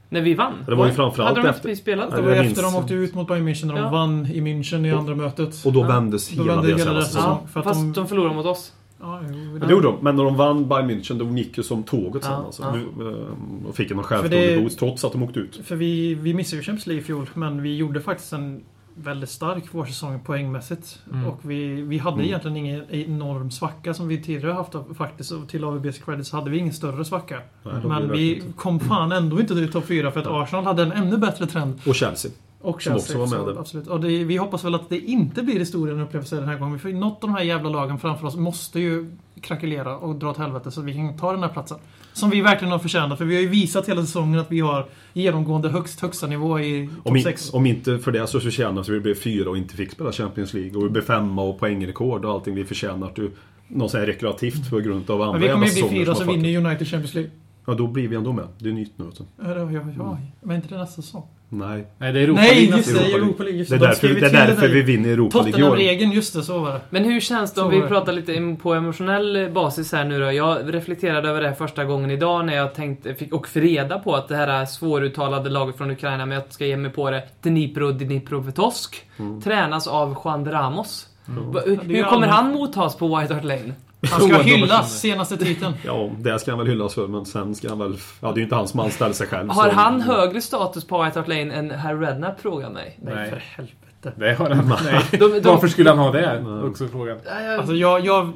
När vi vann? Det var ju framförallt Hade de efter- inte vi spelat? Det Ja, var ju efter de åkte ut mot Bayern München när de Ja. vann i München i andra mötet. Och då Ja. vändes Då hela vände deras hela deras säsong. säsong. Ja, för att fast de- de... förlorade mot oss. Ja, jo, Det gjorde de, men när de vann Bayern München, de gick ju som tåget sen Ja, alltså. ja. Eh, Och fick en För självförtroende det- boost trots att de åkte ut. För vi, vi missade ju Champions League i fjol, men vi gjorde faktiskt en väldigt stark vårsäsong poängmässigt. Mm. Och vi, vi hade Mm. egentligen ingen enorm svacka som vi tidigare haft faktiskt. Och till AVBs credit så hade vi ingen större svacka. Nej, Men vi kom fan ändå inte till topp 4 för att Arsenal hade en ännu bättre trend. Och Chelsea. Och Som Chelsea. också var med så där. Absolut. Och det, vi hoppas väl att det inte blir historien upplevelse den här gången. För något av de här jävla lagen framför oss måste ju krackelera och dra åt helvete så att vi kan ta den här platsen. Som vi verkligen har förtjänat. För vi har ju visat hela säsongen att vi har genomgående högst högsta nivå i Om, topp in, 6. om inte för det så förtjänar vi blev fyra och inte fick spela Champions League. Och vi blev femma och poängrekord och allting. Vi förtjänar att du något här rekreativt på grund av andra Men vi kommer ju bli fyra som så vinner. United Champions League. Ja, då blir vi ändå med. Det är nytt nu. Alltså. Ja, ja, ja, ja. Men inte det nästa säsong? Nej. Nej, det är Europa Nej, League just det! Europa League. Just Det är De därför, skrev det är därför där. vi vinner Europa League i år. Tottenham-regeln, just det, så var det. Men hur känns det om vi pratar lite på emotionell basis här nu då? Jag reflekterade över det här första gången idag när jag tänkte, fick, och fick reda på att det här svåruttalade laget från Ukraina, men jag ska ge mig på det, Dnipro Dniprovetosk, tränas av Juan de Ramos. Är Hur kommer han mottas på White Hart Lane? Han ska hyllas personer. senaste titeln. Ja, det ska han väl hyllas för, men sen ska han väl... Ja, det är ju inte han som anställer sig själv. Har så- han högre status på White Hart Lane än herr Redknapp, frågar mig. Nej, Nej. för helvete. Det har han. Nej. De, de, Varför skulle han ha det? Också frågan. Alltså jag, jag,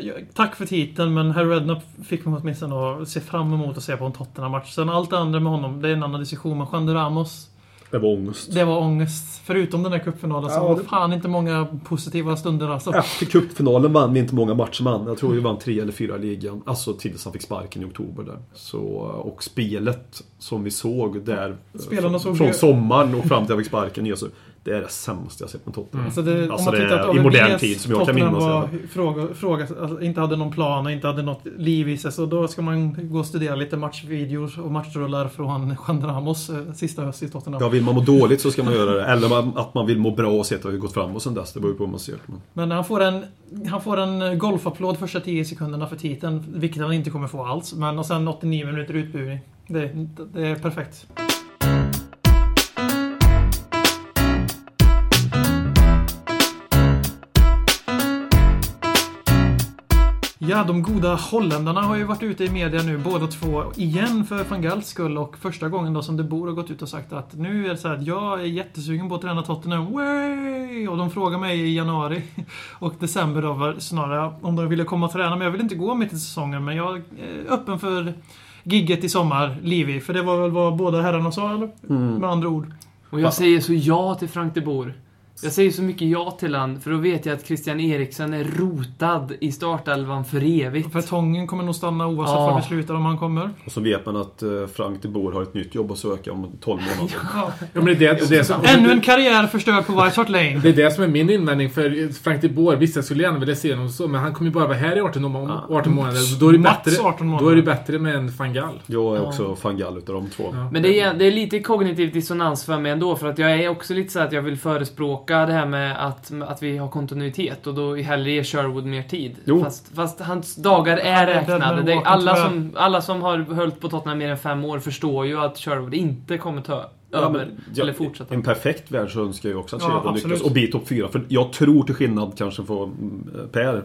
jag... Tack för titeln, men herr Redknapp fick mig åtminstone att se fram emot att se på en Tottenham-match. Sen allt det andra med honom, det är en annan diskussion. Men Juan de Ramos, Det var ångest. det var ångest. Förutom den där cupfinalen så Ja, var det- fan inte många positiva stunder alltså. Efter cupfinalen vann vi inte många matcher med han. Jag tror vi vann tre eller fyra ligan. Alltså tills han fick sparken i oktober där. Så, och spelet som vi såg där Spelarna från, såg från ju- sommaren och fram till han fick sparken. Alltså, Det är det sämsta jag sett med Tottenham. Det, Alltså det tittar är att i modern tid som jag kan minnas var fråga, fråga, alltså, inte hade någon plan och inte hade något liv i sig. Så då ska man gå och studera lite matchvideor och matchrullar från Juan Ramos eh, sista höst i Tottenham. Ja, vill man må dåligt så ska man göra det. Eller att man vill må bra och se att det har gått framåt sen dess. Det beror ju på hur man ser det. Men... Men han får en, han får en golfapplåd första 10 sekunderna för titeln. Vilket han inte kommer få alls. Men och sen 89 minuter utburing. Det, det är perfekt. Ja, de goda holländarna har ju varit ute i media nu båda två igen för van Gaals skull och första gången då som de bor har gått ut och sagt att nu är det så här att jag är jättesugen på att träna Tottenham. Way! Och de frågar mig i januari och december då var snarare om de ville komma och träna men jag vill inte gå mitt i säsongen men jag är öppen för gigget i sommar, Livi. För det var väl vad båda herrarna sa eller? Med andra ord. Och jag säger så ja till Frank de Boer. Jag säger så mycket ja till han, för då vet jag att Christian Eriksen är rotad i startelvan för evigt. För Tången kommer nog stanna oavsett Ja. vad vi slutar om han kommer. Och så vet man att eh, Frank de Boer har ett nytt jobb att söka om 12 månader. Ja. Ja, men det, är det, det, är som, Ännu en karriär förstörd på White Hart Lane. det är det som är min invändning för Frank de Boer. Visst, jag skulle gärna vilja se honom så, men han kommer ju bara vara här i 18, må- 18 månader. Då är det bättre, 18 månader. då är det bättre med en van Gaal. Jag är Ja. också fan gall utav de två. Ja. Men det är, det är lite kognitiv dissonans för mig ändå, för att jag är också lite så att jag vill förespråka det här med att, att vi har kontinuitet och då hellre ger Sherwood mer tid. Jo. Fast, fast hans dagar är räknade. Det, alla, som, alla som har hållit på Tottenham mer än fem år förstår ju att Sherwood inte kommer ta Ja, men, ja, eller fortsätta. En perfekt värld så önskar jag också att Ja, Sherwood absolut. lyckas och bli topp 4. För jag tror till skillnad kanske från mm, Per,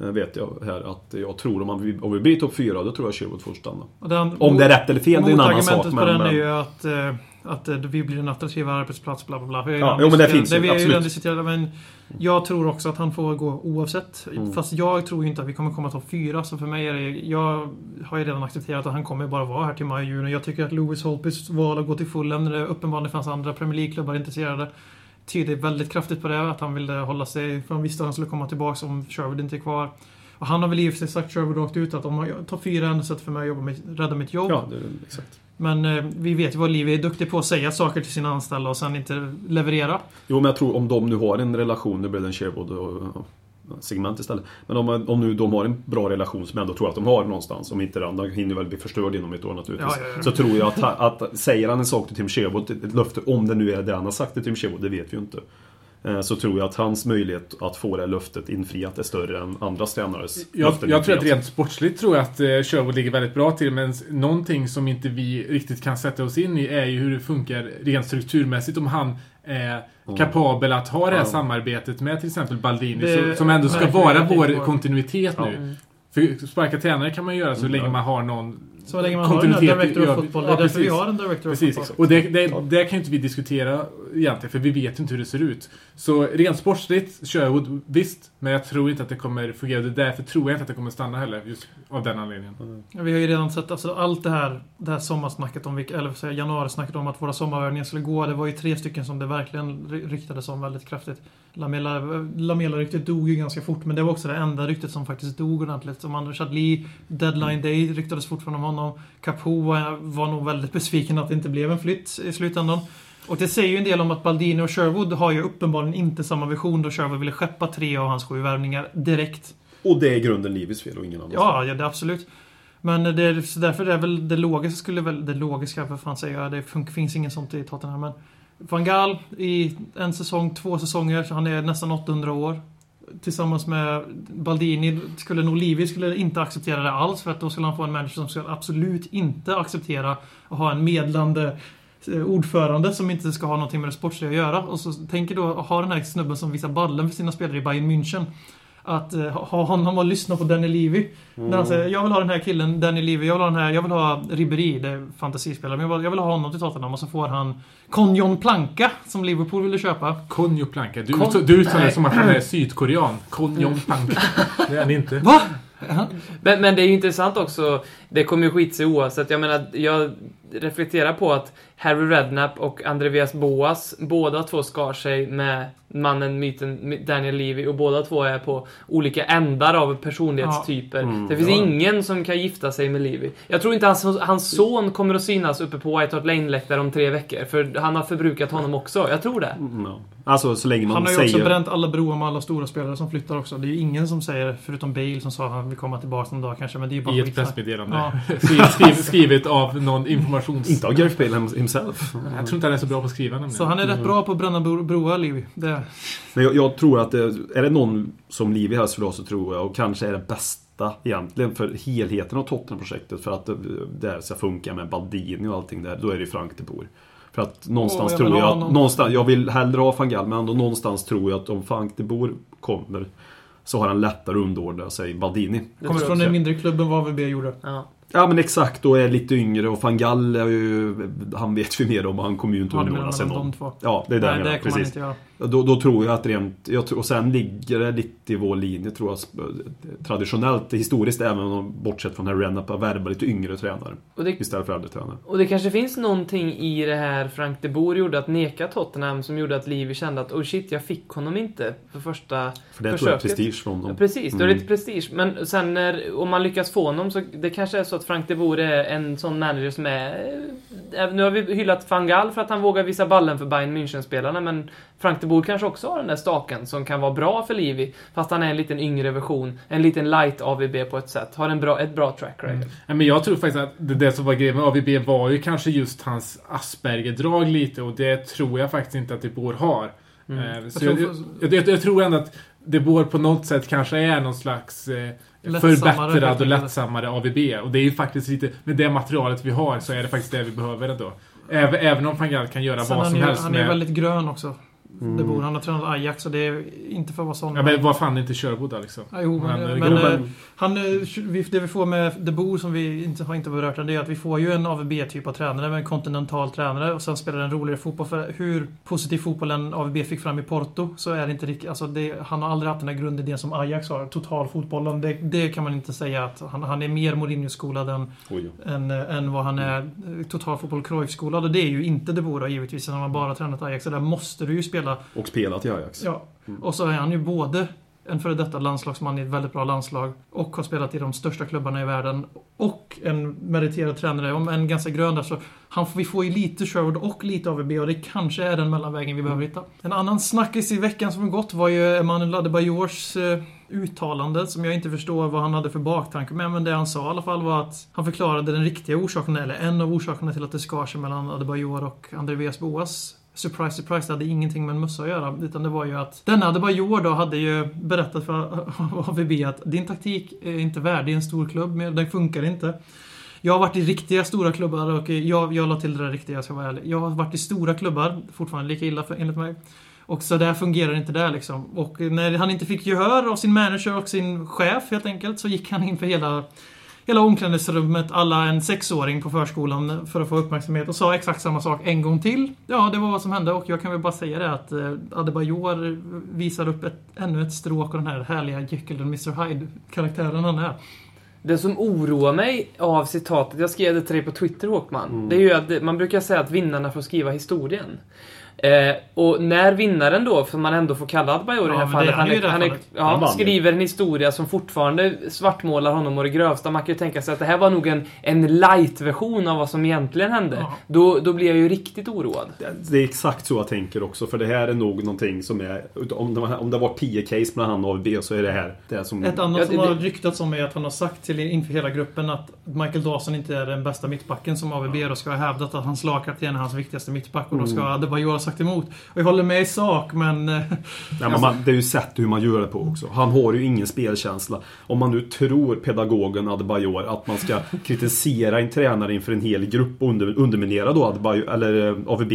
eh, vet jag här, att jag tror om man om vi blir topp 4 då tror jag Sherwood får stanna. Den- Om det är rätt eller fel, det är en annan sak. Motargumentet på Men, den är ju att, eh, att eh, vi blir en attraktiv arbetsplats, bla bla bla. Vi Ja, jo, men det finns ju, vi absolut. diskuterat men jag tror också att han får gå oavsett. Mm. Fast jag tror ju inte att vi kommer komma topp fyra. Så för mig är det... Jag har ju redan accepterat att han kommer bara vara här till maj, juni. Jag tycker att Lewis Holpys val att gå till Fulham när det uppenbarligen fanns andra Premier League-klubbar intresserade tyder väldigt kraftigt på det. Att han ville hålla sig... För han visste att han skulle komma tillbaka om Sherwood inte är kvar. Och han har väl i och för sig sagt rakt ut att om jag tar fyra enda sättet för mig att jobba med, rädda mitt jobb. ja, det, exakt. Men eh, vi vet ju vad Liv är duktig på att säga saker till sina anställda och sen inte leverera. Jo, men jag tror om de nu har en relation, nu blev det en Sherwood och ja, segment istället. Men om, om nu de har en bra relation som jag ändå tror att de har någonstans, om inte det andra hinner väl bli förstörd inom ett år naturligtvis. Ja, ja, ja. Så tror jag att, att säger han en sak till Tim Sherwood, ett löfte, om det nu är det han har sagt till Tim Sherwood, det vet vi ju inte. Eh, Så tror jag att hans möjlighet att få det löftet infriat är större än andra tränares Jag, löften jag tror att rent sportsligt tror jag att eh, Sherwood ligger väldigt bra till, men någonting som inte vi riktigt kan sätta oss in i är ju hur det funkar rent strukturmässigt. Om han är kapabel att ha det här Ja. samarbetet med till exempel Baldini, Det som ändå ska vara vår kontinuitet Ja. nu. För sparka tränare kan man göra så Mm, länge ja. man har någon Så länge man har en director of football. Det ja, är därför vi precis. har en director of Precis, football. och det, det, det kan ju inte vi diskutera egentligen, för vi vet ju inte hur det ser ut. Så rent sportsligt, Sherwood, visst, men jag tror inte att det kommer fungera. Det därför tror jag inte att det kommer stanna heller, just av den anledningen. Vi har ju redan sett alltså, allt det här, det här sommarsnacket om, vilka- eller jag, januarisnacket om att våra sommarövningar skulle gå. Det var ju tre stycken som det verkligen ry- ryktades om väldigt kraftigt. Lamela, Lamela-ryktet dog ju ganska fort, men det var också det enda ryktet som faktiskt dog ordentligt. Som Anders Chadli, Deadline Day ryktades fortfarande om honom. Capo var, var nog väldigt besviken att det inte blev en flytt i slutändan. Och det säger ju en del om att Baldini och Sherwood har ju uppenbarligen inte samma vision då Sherwood ville skeppa tre av hans sju värvningar direkt. Och det är i grunden Livis fel och ingen annans. Ja, ja det, absolut. Men det, är- så därför är väl det logiska skulle väl... Det logiska, vad fan säger jag? Det finns inget sånt i Tottenham. Men Van Gaal i en säsong, två säsonger, så han är nästan 800 år. Tillsammans med Baldini skulle nog Livi skulle inte acceptera det alls för att då skulle han få en manager som skulle absolut inte acceptera att ha en medlande ordförande som inte ska ha någonting med det sportsliga att göra. Och så tänker då ha den här snubben som visar ballen för sina spelare i Bayern München. Att eh, ha honom och lyssna på Danny Levy. När han säger jag vill ha den här killen, Danny Levy, jag vill ha den här, jag vill ha Ribéry, det är fantasispelare, men jag vill, jag vill ha honom till Tottenham och så får han Konjon Planka som Liverpool ville köpa. Konjo Planka. Du, Kon- du uttalar det som att han är sydkorean. Konjo Planka. Det är han inte. Va? Men, men det är ju intressant också, det kommer ju skit sig oavsett. Jag menar, jag, reflektera på att Harry Redknapp och Andreas Boas, båda två skar sig med mannen, myten Daniel Levy och båda två är på olika ändar av personlighetstyper. Mm, det finns ja. ingen som kan gifta sig med Levy. Jag tror inte hans, hans son kommer att synas uppe på White Hart Lane-läktare om tre veckor, för han har förbrukat honom också. Jag tror det. Mm, ja. Alltså så länge man Han har ju säger... också bränt alla broar med alla stora spelare som flyttar också. Det är ju ingen som säger, förutom Bale som sa att han vill komma tillbaka någon dag kanske, men det är ju bara I ett pressmeddelande. Ja. Skrivet, skrivet, skrivet av någon informations... Inte av Gareth Bale himself. Jag tror inte han är så bra på att skriva nämligen. Så han är rätt bra på att bränna bro- broar, Levy. Det. Men jag, jag tror att det, är det någon som Livi helst vill ha så tror jag, och kanske är det bästa egentligen för helheten av Tottenham-projektet för att det, här ska funka med Baldini och allting där, då är det ju Frank de Boer. För att någonstans Åh, jag tror jag att, honom. någonstans, jag vill hellre ha van Gaal, men ändå någonstans tror jag att om Frank de Boer kommer så har han lättare att underordna sig Baldini. Det Kommer från också. en mindre klubb än vad AVB gjorde. Ja. Ja men exakt, och är lite yngre och van Gaal är ju, han vet vi mer om han kommer ju inte Ja, underordna sig någon. två. Ja, det är det jag Nej, menar, precis. Då, då tror jag att rent, jag tror, och sen ligger det lite i vår linje tror jag, traditionellt, historiskt även om bortsett från Redknapp, att värva lite yngre tränare Och det, istället för äldre tränare. och det kanske finns någonting i det här Frank de Boer gjorde, att neka Tottenham, som gjorde att Levy kände att oh shit, jag fick honom inte för första För det tror jag är försöket. prestige från Ja, dem. precis, då är det Mm. lite prestige. Men sen när, om man lyckas få honom så det kanske är så att Frank de Boer är en sån manager som är... eh, Nu har vi hyllat van Gaal för att han vågar visa ballen för Bayern München-spelarna, men Frank de Boer kanske också har den där staken som kan vara bra för Levy, fast han är en liten yngre version, en liten light AVB på ett sätt. Har en bra, ett bra track record. Nej, men jag tror faktiskt att det, det som var grejen med AVB var ju kanske just hans Asperger-drag lite och det tror jag faktiskt inte att De Boer har. Eh, så Jag tror- jag, jag, jag tror ändå att De Boer på något sätt kanske är någon slags eh, förbättrad och lättsammare AVB. Och det är ju faktiskt lite, med det materialet vi har så är det faktiskt det vi behöver ändå. Även, även om van Gaal kan göra Sen vad som är, helst han är med... väldigt grön också. Mm. Det bor. Han har tränat Ajax och det är inte för att vara sån. Ja, men vad fan är inte Sherwood då liksom? Ja, jo, men, Men, men, eh, eh, han, eh, det vi får med De Boer som vi inte har inte berört än, det är att vi får ju en AVB-typ av tränare, med en kontinental tränare och sen spelar en roligare fotboll. För hur positiv fotboll en AVB fick fram i Porto så är det inte riktigt... Alltså det, han har aldrig haft den där grundidén som Ajax har, totalfotbollen. Det, det kan man inte säga att han, han är mer Mourinho-skolad än, än, än vad han är eh, totalfotboll Cruyff-skolad. Och det är ju inte De Boer givetvis, han har bara tränat Ajax. Så där måste du ju spela Och spelat i Ajax. Ja, och så är han ju både en före detta landslagsman i ett väldigt bra landslag och har spelat i de största klubbarna i världen och en meriterad tränare, om en ganska grön där. Så han, vi får ju lite Sherwood och lite AVB och det kanske är den mellanvägen vi behöver hitta. En annan snackis i veckan som gått var ju Emanuel Adebayors eh, uttalande som jag inte förstår vad han hade för baktanke med. Men det han sa i alla fall var att han förklarade den riktiga orsaken, eller en av orsakerna till att det skar sig mellan Adebayor och Andreas Boas. Surprise, surprise, det hade ingenting med en mössa att göra. Utan det var ju att denna Adebayor då hade ju berättat för AVB att din taktik är inte värdig en stor klubb, men den funkar inte. Jag har varit i riktiga stora klubbar och jag, jag la till det där riktiga, jag ska vara ärlig. Jag har varit i stora klubbar, fortfarande lika illa för, enligt mig. Och så där fungerar inte det liksom. Och när han inte fick gehör av sin manager och sin chef helt enkelt så gick han in för hela Hela omklädningsrummet, alla en sexåring på förskolan för att få uppmärksamhet och sa exakt samma sak en gång till. Ja, det var vad som hände och jag kan väl bara säga det att eh, Adebayor visar upp ett, ännu ett stråk av den här härliga Jekyll och Mr Hyde-karaktären han är. Det som oroar mig av citatet, jag skrev det till dig på Twitter Håkman, Mm. det är ju att man brukar säga att vinnarna får skriva historien. Eh, och när vinnaren då, för man ändå får kalla Adebayor i Ja, det här fallet, det är han han, i är, det här han, är, fallet. Han ja, ju. skriver en historia som fortfarande svartmålar honom och det grövsta. Man kan ju tänka sig att det här var nog en, en light-version av vad som egentligen hände. Ja. Då, då blir jag ju riktigt oroad. Det- Det är exakt så jag tänker också, för det här är nog någonting som är... Om det, var- om det var 10 case mellan han och AVB så är det här det som... Ett annat Ja, som har ryktats om är att han har sagt till inför hela gruppen att Michael Dawson inte är den bästa mittbacken som AVB då ska ha hävdat att hans lagkapten är hans viktigaste mittback och då ska Adebayor ha sagt emot. Och jag håller med i sak men... Eh, Nej, men man, det är ju sättet hur man gör det på också. Han har ju ingen spelkänsla. Om man nu tror pedagogen Adebayor att man ska kritisera en tränare inför en hel grupp och under, underminera då Adebayor, eller eh, AVB.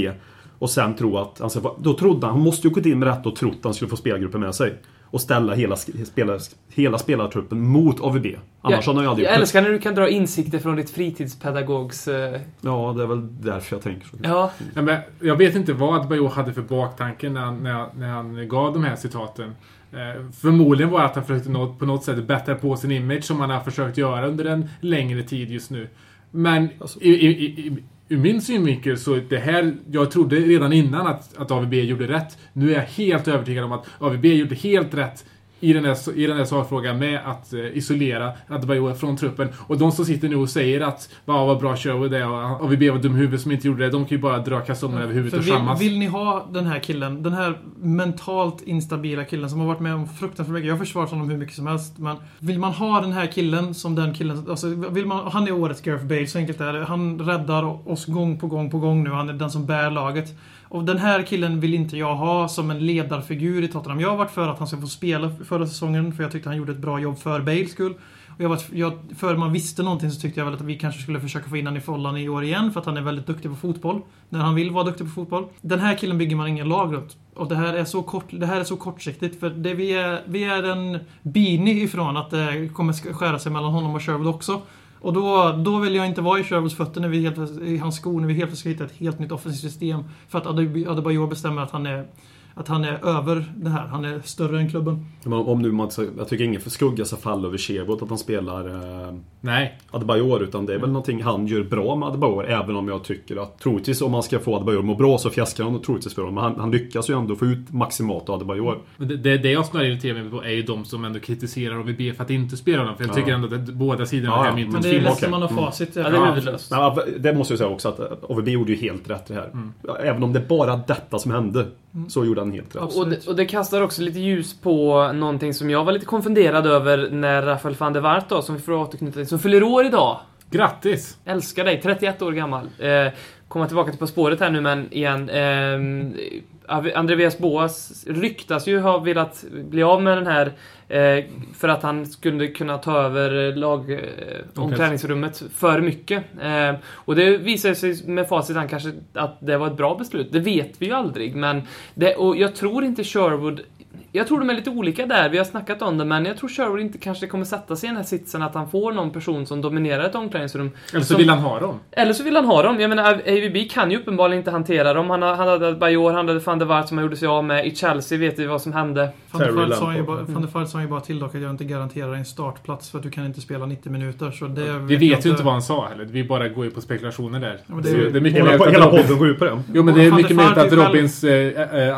Och sen tro att... Få- då trodde han, han måste ju gått in med rätt och trott att han skulle få spelgruppen med sig. Och ställa hela, sk- spelar, hela spelartruppen mot AVB. Annars hade han ju aldrig jag det. älskar när du kan dra insikter från ditt fritidspedagogs... Eh, Ja, det är väl därför jag tänker så. ja, Ja, men jag vet inte vad Adebayor hade för baktanke när han, när, när han gav de här citaten. Eh, förmodligen var att han försökte nå, på något sätt bättra på sin image som han har försökt göra under en längre tid just nu. Men Alltså- i, i, i, ur min synvinkel så det här, jag trodde redan innan att, att AVB gjorde rätt. Nu är jag helt övertygad om att AVB gjorde helt rätt i den här, i den här sakfrågan med att eh, isolera Adebayor från truppen. Och de som sitter nu och säger att "Va, vad bra Sherwood är och AVB var dum huvud som inte gjorde det. De kan ju bara dra kalsongerna över huvudet För och vill, skämmas. vill ni ha den här killen, den här mentalt instabila killen som har varit med om fruktansvärt mycket. Jag har försvarat honom hur mycket som helst. Men vill man ha den här killen som den killen, alltså vill man, han är årets Gareth Bale, så enkelt är det. Han räddar oss gång på gång på gång nu. Han är den som bär laget. Och den här killen vill inte jag ha som en ledarfigur i Tottenham. Jag har varit för att han ska få spela förra säsongen, för jag tyckte han gjorde ett bra jobb för Bales skull. Och jag var, jag, före man visste någonting så tyckte jag väl att vi kanske skulle försöka få in honom i Follan i år igen för att han är väldigt duktig på fotboll. När han vill vara duktig på fotboll. Den här killen bygger man ingen lag runt. Och det här är så, kort, det här är så kortsiktigt för det vi, är, vi är en bini ifrån att det kommer skära sig mellan honom och Sherwood också. Och då, då vill jag inte vara i Sherwoods fötter när vi helt, i hans skor när vi helt plötsligt ska hitta ett helt nytt offensivt system. För att Adebayor bestämmer att han är att han är över det här. Han är större än klubben. Men om, nu man, jag tycker ingen får skugga sig fall över Sherwood att han spelar eh, Nej. Adebayor utan det är väl någonting han gör bra med Adebayor även om jag tycker att troligtvis om man ska få Adebayor att må bra så fjäskar han troligtvis för honom. Men han, han lyckas ju ändå få ut maximalt av Adebayor. Men Det, det, det jag snarare irriterar mig på är ju de som ändå kritiserar AVB för att inte spela honom. För jag Ja. tycker ändå att båda sidorna Ja, av ja. myntet Men det är när man har facit. Ja, det är ja, det måste jag säga också att AVB gjorde ju helt rätt det här. Även om det är bara detta som hände så gjorde han helt rätt. Och det, och det kastar också lite ljus på någonting som jag var lite konfunderad över när Rafael van der Wart då, som vi får återknyta till, som fyller år idag. Grattis! Älskar dig, 31 år gammal. Eh, komma tillbaka till På spåret här nu men igen. Eh, Andreas Boas ryktas ju ha velat bli av med den här eh, för att han skulle kunna ta över lag, eh, omklädningsrummet för mycket. Eh, och det visar sig med facit han kanske att det var ett bra beslut. Det vet vi ju aldrig men det, och jag tror inte Sherwood jag tror de är lite olika där, vi har snackat om det, men jag tror Sherwood inte kanske kommer sätta sig i den här sitsen att han får någon person som dominerar ett omklädningsrum. Eller så Som- vill han ha dem. Eller så vill han ha dem. Jag menar, AVB kan ju uppenbarligen inte hantera dem. Han, han hade Bajor, han hade van der Waart som han gjorde sig av med. I Chelsea vet vi vad som hände. Van der Terry Vaart sa ju bara- till dock att jag inte garanterar en startplats för att du kan inte spela 90 minuter. Så det Vi jag vet ju inte vad han sa heller. Vi bara går ju på spekulationer där. men det Så är ju- det är mycket Hela, podden går ut på det. Jo men det är mycket möjligt att Robins äh, äh,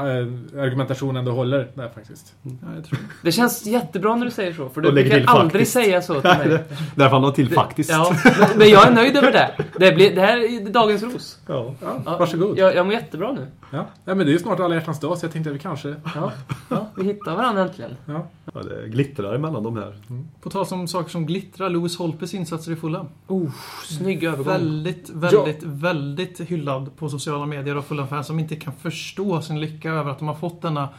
argumentation ändå håller där faktiskt. Ja, jag tror. Det känns jättebra när du säger så, för du brukar aldrig faktiskt. säga så till mig. Därför han har till faktiskt. Ja, men- jag är nöjd över det. Det, blir, det här är dagens ros. Ja. Ja, Varsågod. Jag, jag mår jättebra nu. Ja. ja, men det är ju snart alla hjärtans dag så jag tänkte att vi kanske... Ja, ja, vi hittar varandra äntligen. Ja. Ja, det glittrar emellan de här. På tal om saker som glittrar, Lewis Holpes insatser i Fulham. Oh, snygg övergång. Väldigt, väldigt, väldigt hyllad på sociala medier av Fulham-fans som inte kan förstå sin lycka över att de har fått denna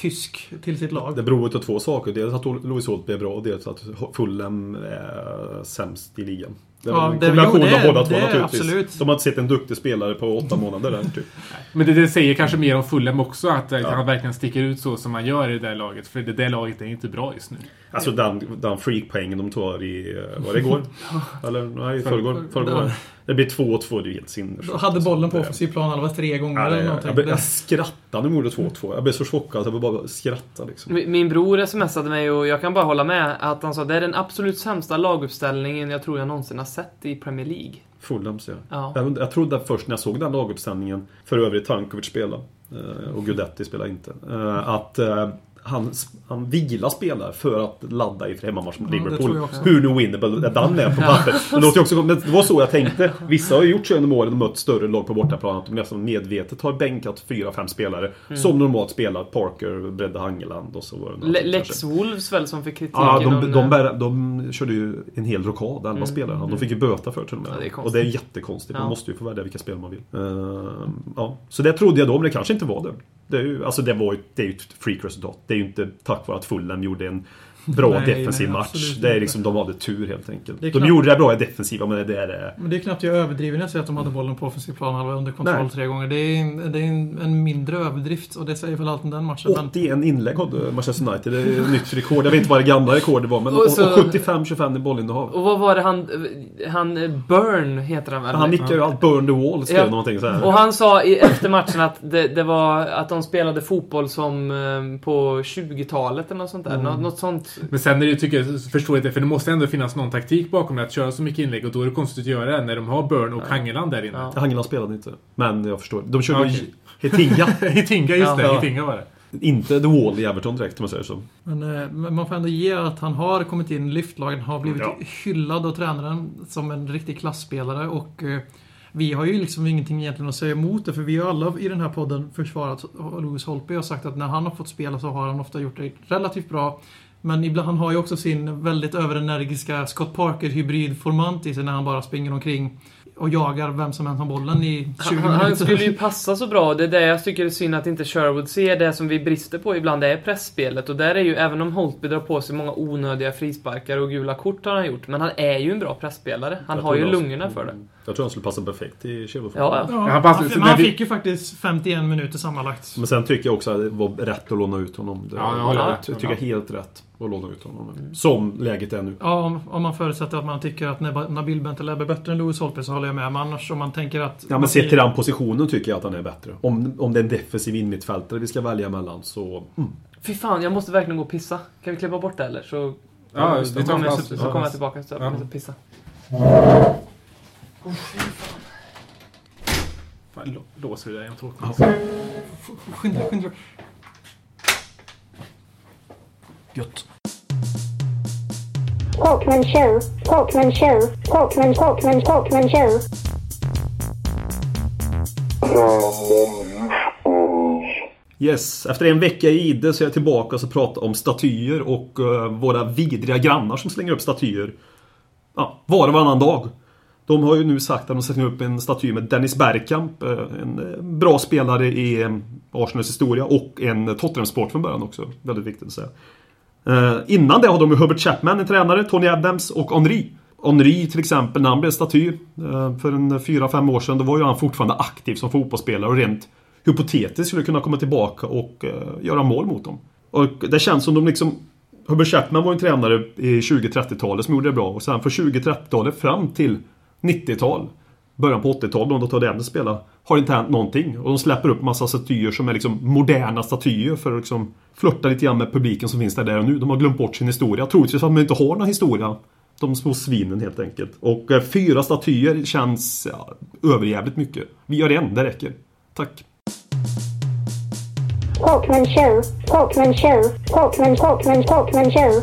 tysk till sitt lag. Det beror på två saker. Dels att Louis Holt är bra och dels att Fulham är sämst i ligan. Det är Ja, en kombination av båda två naturligtvis. absolut. De har inte sett en duktig spelare på åtta månader där, typ. Men det, det säger kanske mer om Fulham också, att eh, Ja. han verkligen sticker ut så som han gör i det där laget. För det där laget är inte bra just nu. Alltså den, den freakpoängen de tar i... eh, Var det igår? Eller nej, i förrgår. förrgår. Det blir 2-2, det är helt sinnessjukt. Hade bollen på Det- offensiv plan alla tre gånger Ja, eller någonting. jag, Det- jag skrattade när de gjorde 2-2. Jag blev så chockad att jag bara skrattade liksom. Mi- Min bror smsade mig och jag kan bara hålla med att han sa det är den absolut sämsta laguppställningen jag tror jag någonsin har sett i Premier League. Fulhams ja. Ja. Jag, jag trodde först när jag såg den laguppställningen, för övrigt Tankovic spelade eh, och Gudetti spelade inte, eh, att eh, han, han vilar spelare för att ladda inför hemmamatch mot Ja, det Liverpool. Hur nu winnable den är på papper. Det, låter ju också, men det var så jag tänkte. Vissa har ju gjort så genom åren och mött större lag på bortaplan att de nästan medvetet har bänkat fyra, fem spelare som normalt spelar. Parker, Bredde Hangeland och så var det Le- Lex. Wolves väl som fick kritik Ja, de, inom, de, eh, bär, de körde ju en hel rockad, elva spelare. De fick ju böta för till och med. Ja, det och det är jättekonstigt. Man Ja. måste ju få välja vilka spel man vill. Ehm, ja. Så det trodde jag då, men det kanske inte var det. Det är ju, alltså det, var, ju- det är ju ett freak-resultat. Det är ju inte tack vare att Fulham gjorde en bra Nej, defensiv nej, match. Det är liksom, de hade tur helt enkelt. De knappt- gjorde det bra i defensiva, men det är det. Men det är knappt jag överdriver när jag säger att de hade bollen på offensiv plan halva under kontroll Nej. tre gånger. Det är, en, det är en, en mindre överdrift och det säger väl allt om den matchen. Men 81 inlägg hade Manchester United. Det är ett nytt rekord. Jag vet inte vad det gamla rekordet var, men Och och, så- och 75-25 i bollinnehav. Och vad var det han... Han... eh, Burn heter han väl? Han nickar ju allt burn the wall, skrev Ja. någonting så här. Och han sa i, efter matchen att det, det var att de spelade fotboll som eh, på 20-talet eller något sånt där. Mm. Något, något sånt Men sen är det ju, tycker jag, förstår jag inte, för det måste ändå finnas någon taktik bakom det. Att köra så mycket inlägg och då är det konstigt att göra det när de har Burn och Hangeland där inne. Ja. Hangeland spelade inte. Men jag förstår. De körde ju Hetinga. Hitinga, just det. Ja. Hitinga var det. inte The Wall i Everton direkt om man säger så. Men, eh, men man får ändå ge att han har kommit in i lyftlagen, har blivit Ja. hyllad av tränaren som en riktig klassspelare och eh, vi har ju liksom ingenting egentligen att säga emot det för vi har alla i den här podden försvarat Louis Holtby och sagt att när han har fått spela så har han ofta gjort det relativt bra. Men ibland, han har ju också sin väldigt överenergiska Scott Parker-hybridformant i sig när han bara springer omkring och jagar vem som än har bollen i 20 Han, minuter. han skulle ju passa så bra. Det är det jag tycker är synd att inte Sherwood ser. Det som vi brister på ibland, det är pressspelet. Och där är ju, även om Holtby drar på sig många onödiga frisparkar och gula kort har han gjort. Men han är ju en bra pressspelare. Han Jag har ju lungorna för det. Jag tror han skulle passa perfekt i Chelsea. Ja, ja. Ja, Han passar- han, så men han vi- fick ju faktiskt 51 minuter sammanlagt. Men sen tycker jag också att det var rätt att låna ut honom. Det, Ja, jag håller jag tycker helt rätt att låna ut honom. Som läget är nu. Ja, om, om man förutsätter att man tycker att Nabil Bentaleb är bättre än Louis Holtby så håller jag med. Men annars om man tänker att... Ja men sett till den positionen tycker jag att han är bättre. Om, om det är en defensiv innermittfältare vi ska välja mellan så... Mm. Fy fan, jag måste verkligen gå och pissa. Kan vi klippa bort det eller? Så, Ja, så vi tar en kommer jag, så, så kommer jag tillbaka så jag Ja. måste pissa. Fan, lå- låser du där? Jag tror Skynda dig, skynda dig. Gött. Talkman show, Talkman show, Talkman, Talkman, Talkman show. Yes, efter en vecka i Ide så är jag tillbaka och ska prata om statyer och eh, våra vidriga grannar som slänger upp statyer. Ja, var och varannan dag. De har ju nu sagt att de sätter upp en staty med Dennis Bergkamp. Eh, en eh, bra spelare i eh, Arsenals historia och en Tottenham-sport från början också. Väldigt viktigt att säga. Innan det hade de ju Hubert Chapman, en tränare, Tony Adams och Henri. Henri till exempel, när han blev staty för en 4-5 år sedan, då var ju han fortfarande aktiv som fotbollsspelare och rent hypotetiskt skulle kunna komma tillbaka och göra mål mot dem. Och det känns som de liksom... Hubert Chapman var ju en tränare i 20-30-talet som gjorde det bra och sen från 20-30-talet fram till 90-tal Början på 80-talet, om de tar den spela Har inte hänt någonting. Och de släpper upp massa statyer som är liksom moderna statyer för att liksom flirta lite grann med publiken som finns där, där och nu. De har glömt bort sin historia. Troligtvis för att de inte har någon historia. De små svinen helt enkelt. Och eh, fyra statyer känns ja, överjävligt mycket. Vi gör en, det räcker. Tack. Talkman show, Talkman show, Talkman, Talkman, Talkman show.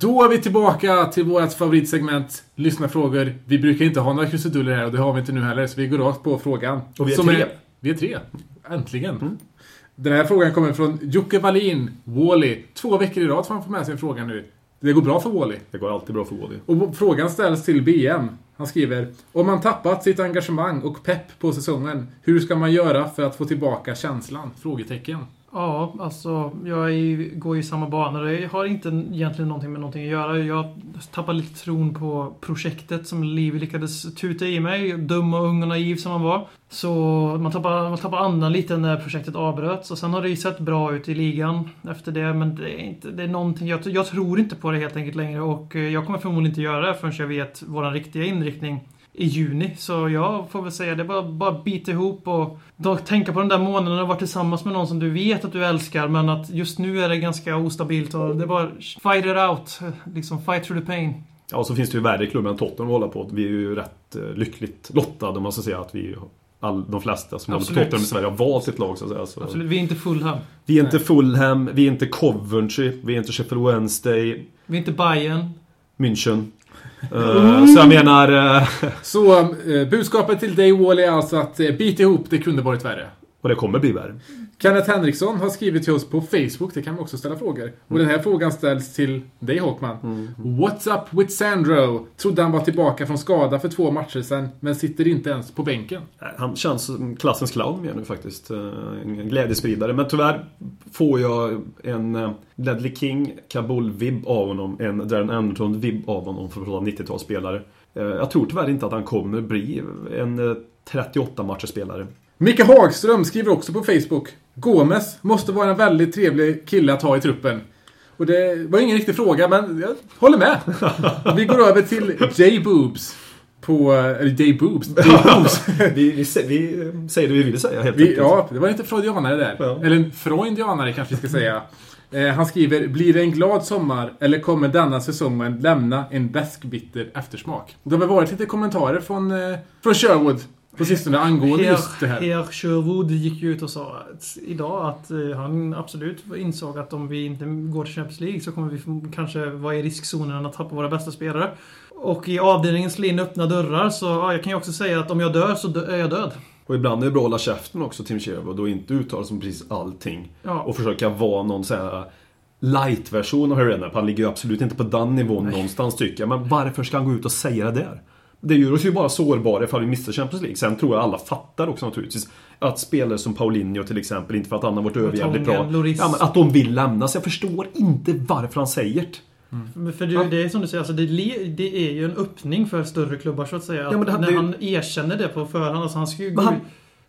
Då är vi tillbaka till vårt favoritsegment Lyssnarfrågor. Vi brukar inte ha några krusiduller här och det har vi inte nu heller, så vi går rakt på frågan. Och vi är Som tre. vi är tre. Äntligen. Den här frågan kommer från Jocke Wallin, Wally. Två veckor i rad får han få med sig en fråga nu. Det går bra för Wally. Det går alltid bra för Wally. Och frågan ställs till BM. Han skriver Om man tappat sitt engagemang och pepp på säsongen, hur ska man göra för att få tillbaka känslan? Frågetecken. Ja, alltså jag är, ju- går ju i samma banor. Det har inte egentligen någonting med någonting att göra. Jag tappar lite tron på projektet som Liv lyckades tuta i mig. Dum och ung och naiv som man var. Så man tappar, man tappar andan lite när projektet avbröts. Och sen har det ju sett bra ut i ligan efter det. Men det är, inte, det är någonting, jag, jag tror inte på det helt enkelt längre. Och eh, jag kommer förmodligen inte göra det förrän jag vet vår riktiga inriktning i juni. Så jag får väl säga det. Bara, bara bita ihop och då tänka på den där månaden och vara tillsammans med någon som du vet att du älskar men att just nu är det ganska ostabilt och det är bara fight it out. Liksom fight through the pain. Ja, och så finns det ju värre klubbar än Tottenham att hålla på. Vi är ju rätt eh, lyckligt lottade om man ska säga att vi all, de flesta som håller på. Tottenham i Sverige har valt sitt lag så att säga. Så. Absolut, vi är inte Fulham. Vi är inte Fulham, vi är inte Coventry, vi är inte Sheffield Wednesday, Vi är inte Bayern. München. Eh, så jag menar... eh, Så eh, budskapet till dig Wally är alltså att bit ihop, det kunde varit värre. och det kommer bli värre. Kenneth Henriksson har skrivit till oss på Facebook, det kan man också ställa frågor. Och den här frågan ställs till dig Håkman. What's up with Sandro? Trodde han var tillbaka från skada för två matcher sedan, men sitter inte ens på bänken. Eh, Han känns som klassens clown mer nu faktiskt. Eh, En glädjespridare. Men tyvärr får jag en eh, Ledley King, Kabul-vibb av honom. En Darren Anderton-vibb av honom för att prata 90-talsspelare. Eh, Jag tror tyvärr inte att han kommer bli en eh, 38 matcherspelare. Micke Hagström skriver också på Facebook. Gomes måste vara en väldigt trevlig kille att ha i truppen. Och det var ingen riktig fråga, men jag håller med. Vi går över till J-Boobs. på... Eller Day Boobs. Day Boobs. Vi, vi, vi eh, säger det vi vill säga helt Vi, enkelt. ja, det var lite freudianare där. Ja. Eller en freudianare kanske vi ska säga. Eh, han skriver Blir det en glad sommar eller kommer denna säsongen lämna en bäskbitter eftersmak? Det har väl varit lite kommentarer från, eh, från Sherwood på sistone angående just det här. Herr Sherwood gick ju ut och sa att, idag att eh, han absolut insåg att om vi inte går till Champions League så kommer vi kanske vara i riskzonen att tappa våra bästa spelare. Och i avdelningen slå in öppna dörrar så ja, jag kan ju också säga att om jag dör så dö- är jag död. Och ibland är det bra att hålla käften också, Tim Sherwood, och inte uttala sig om precis allting. Ja. Och försöka vara någon sån här light-version av Harry Redknapp. Han ligger ju absolut inte på den nivån någonstans tycker jag. Men varför ska han gå ut och säga det där? Det gör oss ju bara sårbara ifall vi missar Champions League. Sen tror jag alla fattar också naturligtvis att spelare som Paulinho till exempel, inte för att han har varit överjävligt bra, ja, att de vill lämna. Så jag förstår inte varför han säger det. Men För det, det är som du säger, alltså det, det är ju en öppning för större klubbar så att säga. Ja, det- när han erkänner det på förhand. Alltså han ska ju gå han-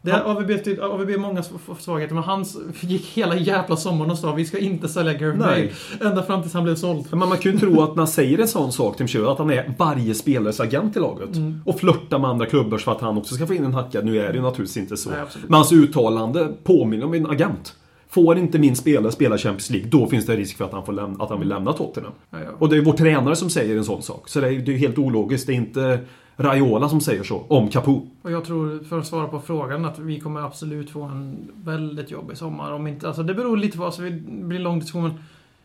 det är AVB, AVB många sv- svagheter, men han gick hela jävla sommaren och sa vi ska inte sälja Gareth. Bale. Ända fram tills han blev såld. Men man kan ju tro att när han säger en sån sak till Sherwood, att han är varje spelares agent i laget. Mm. Och flörtar med andra klubbar så att han också ska få in en hacka. Nu är det ju naturligtvis inte så. Nej. Men hans uttalande påminner om en agent. Får inte min spelare spela Champions League, då finns det risk för att han, får lämna, att han vill lämna Tottenham. Ja, ja. Och det är vår tränare som säger en sån sak. Så det är ju det är ju helt ologiskt. Det är inte Raiola som säger så, om Capo. Och jag tror, för att svara på frågan, att vi kommer absolut få en väldigt jobbig sommar. Om inte, alltså det beror lite på, alltså det blir en lång diskussion. men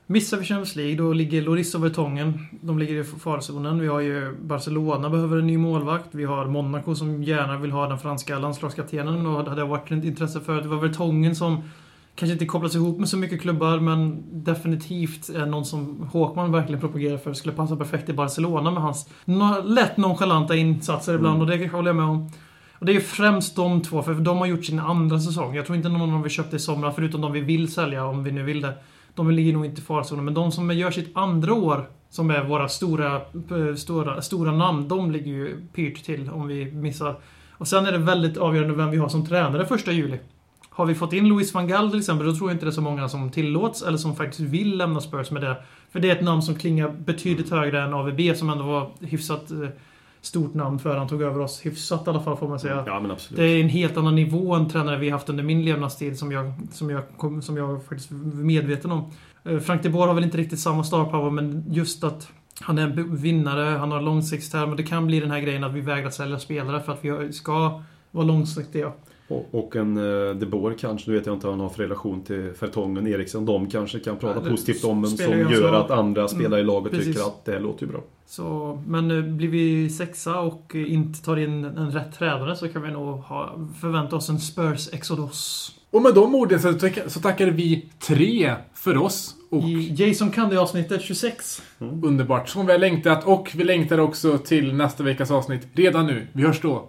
Missar vi Champions League, då ligger Loris och Vertongen. De ligger i farozonen. Vi har ju Barcelona behöver en ny målvakt. Vi har Monaco som gärna vill ha den franska landslagskaptenen. Och det hade varit ett intresse för. Det var Vertongen som kanske inte kopplas ihop med så mycket klubbar, men definitivt är någon som Håkman verkligen propagerar för. Skulle passa perfekt i Barcelona med hans no lätt nonchalanta insatser ibland. Och det håller jag med om. Och det är ju främst de två, för de har gjort sin andra säsong. Jag tror inte någon av dem vi köpte i somras, förutom de vi vill sälja, om vi nu vill det. De ligger nog inte i farzonen, men de som gör sitt andra år, som är våra stora, eh, stora, stora namn, de ligger ju pyrt till om vi missar. Och sen är det väldigt avgörande vem vi har som tränare första juli. Har vi fått in Louis van Gaal till exempel, då tror jag inte det är så många som tillåts, eller som faktiskt vill lämna Spurs med det. För det är ett namn som klingar betydligt högre än AVB, som ändå var hyfsat eh, stort namn för han tog över oss. Hyfsat i alla fall, får man säga. Ja. Det är en helt annan nivå än tränare vi haft under min levnadstid som jag, som jag, som jag faktiskt är medveten om. Eh, Frank de Boer har väl inte riktigt samma star power men just att han är en vinnare, han har långsiktsterm och det kan bli den här grejen att vi vägrar sälja spelare för att vi ska vara långsiktiga. Och, och en uh, De Boer kanske, nu vet jag inte vad han har för relation till Fertongen Eriksen. De kanske kan prata Ja, positivt om en som gör att andra spelare i laget precis. tycker att det här låter ju bra. Så, men eh, blir vi sexa och eh, inte tar in en rätt tränare så kan vi nog ha, förvänta oss en Spurs-exodus. Och med de orden så, tack- så tackar vi tre för oss. Och I Jason Candy-avsnittet 26. underbart som vi har längtat. Och vi längtar också till nästa veckas avsnitt redan nu. Vi hörs då.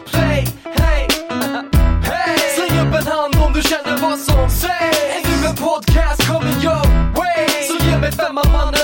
känner vad som sägs. Ännu en podcast coming your way. Så ge mig femma mannen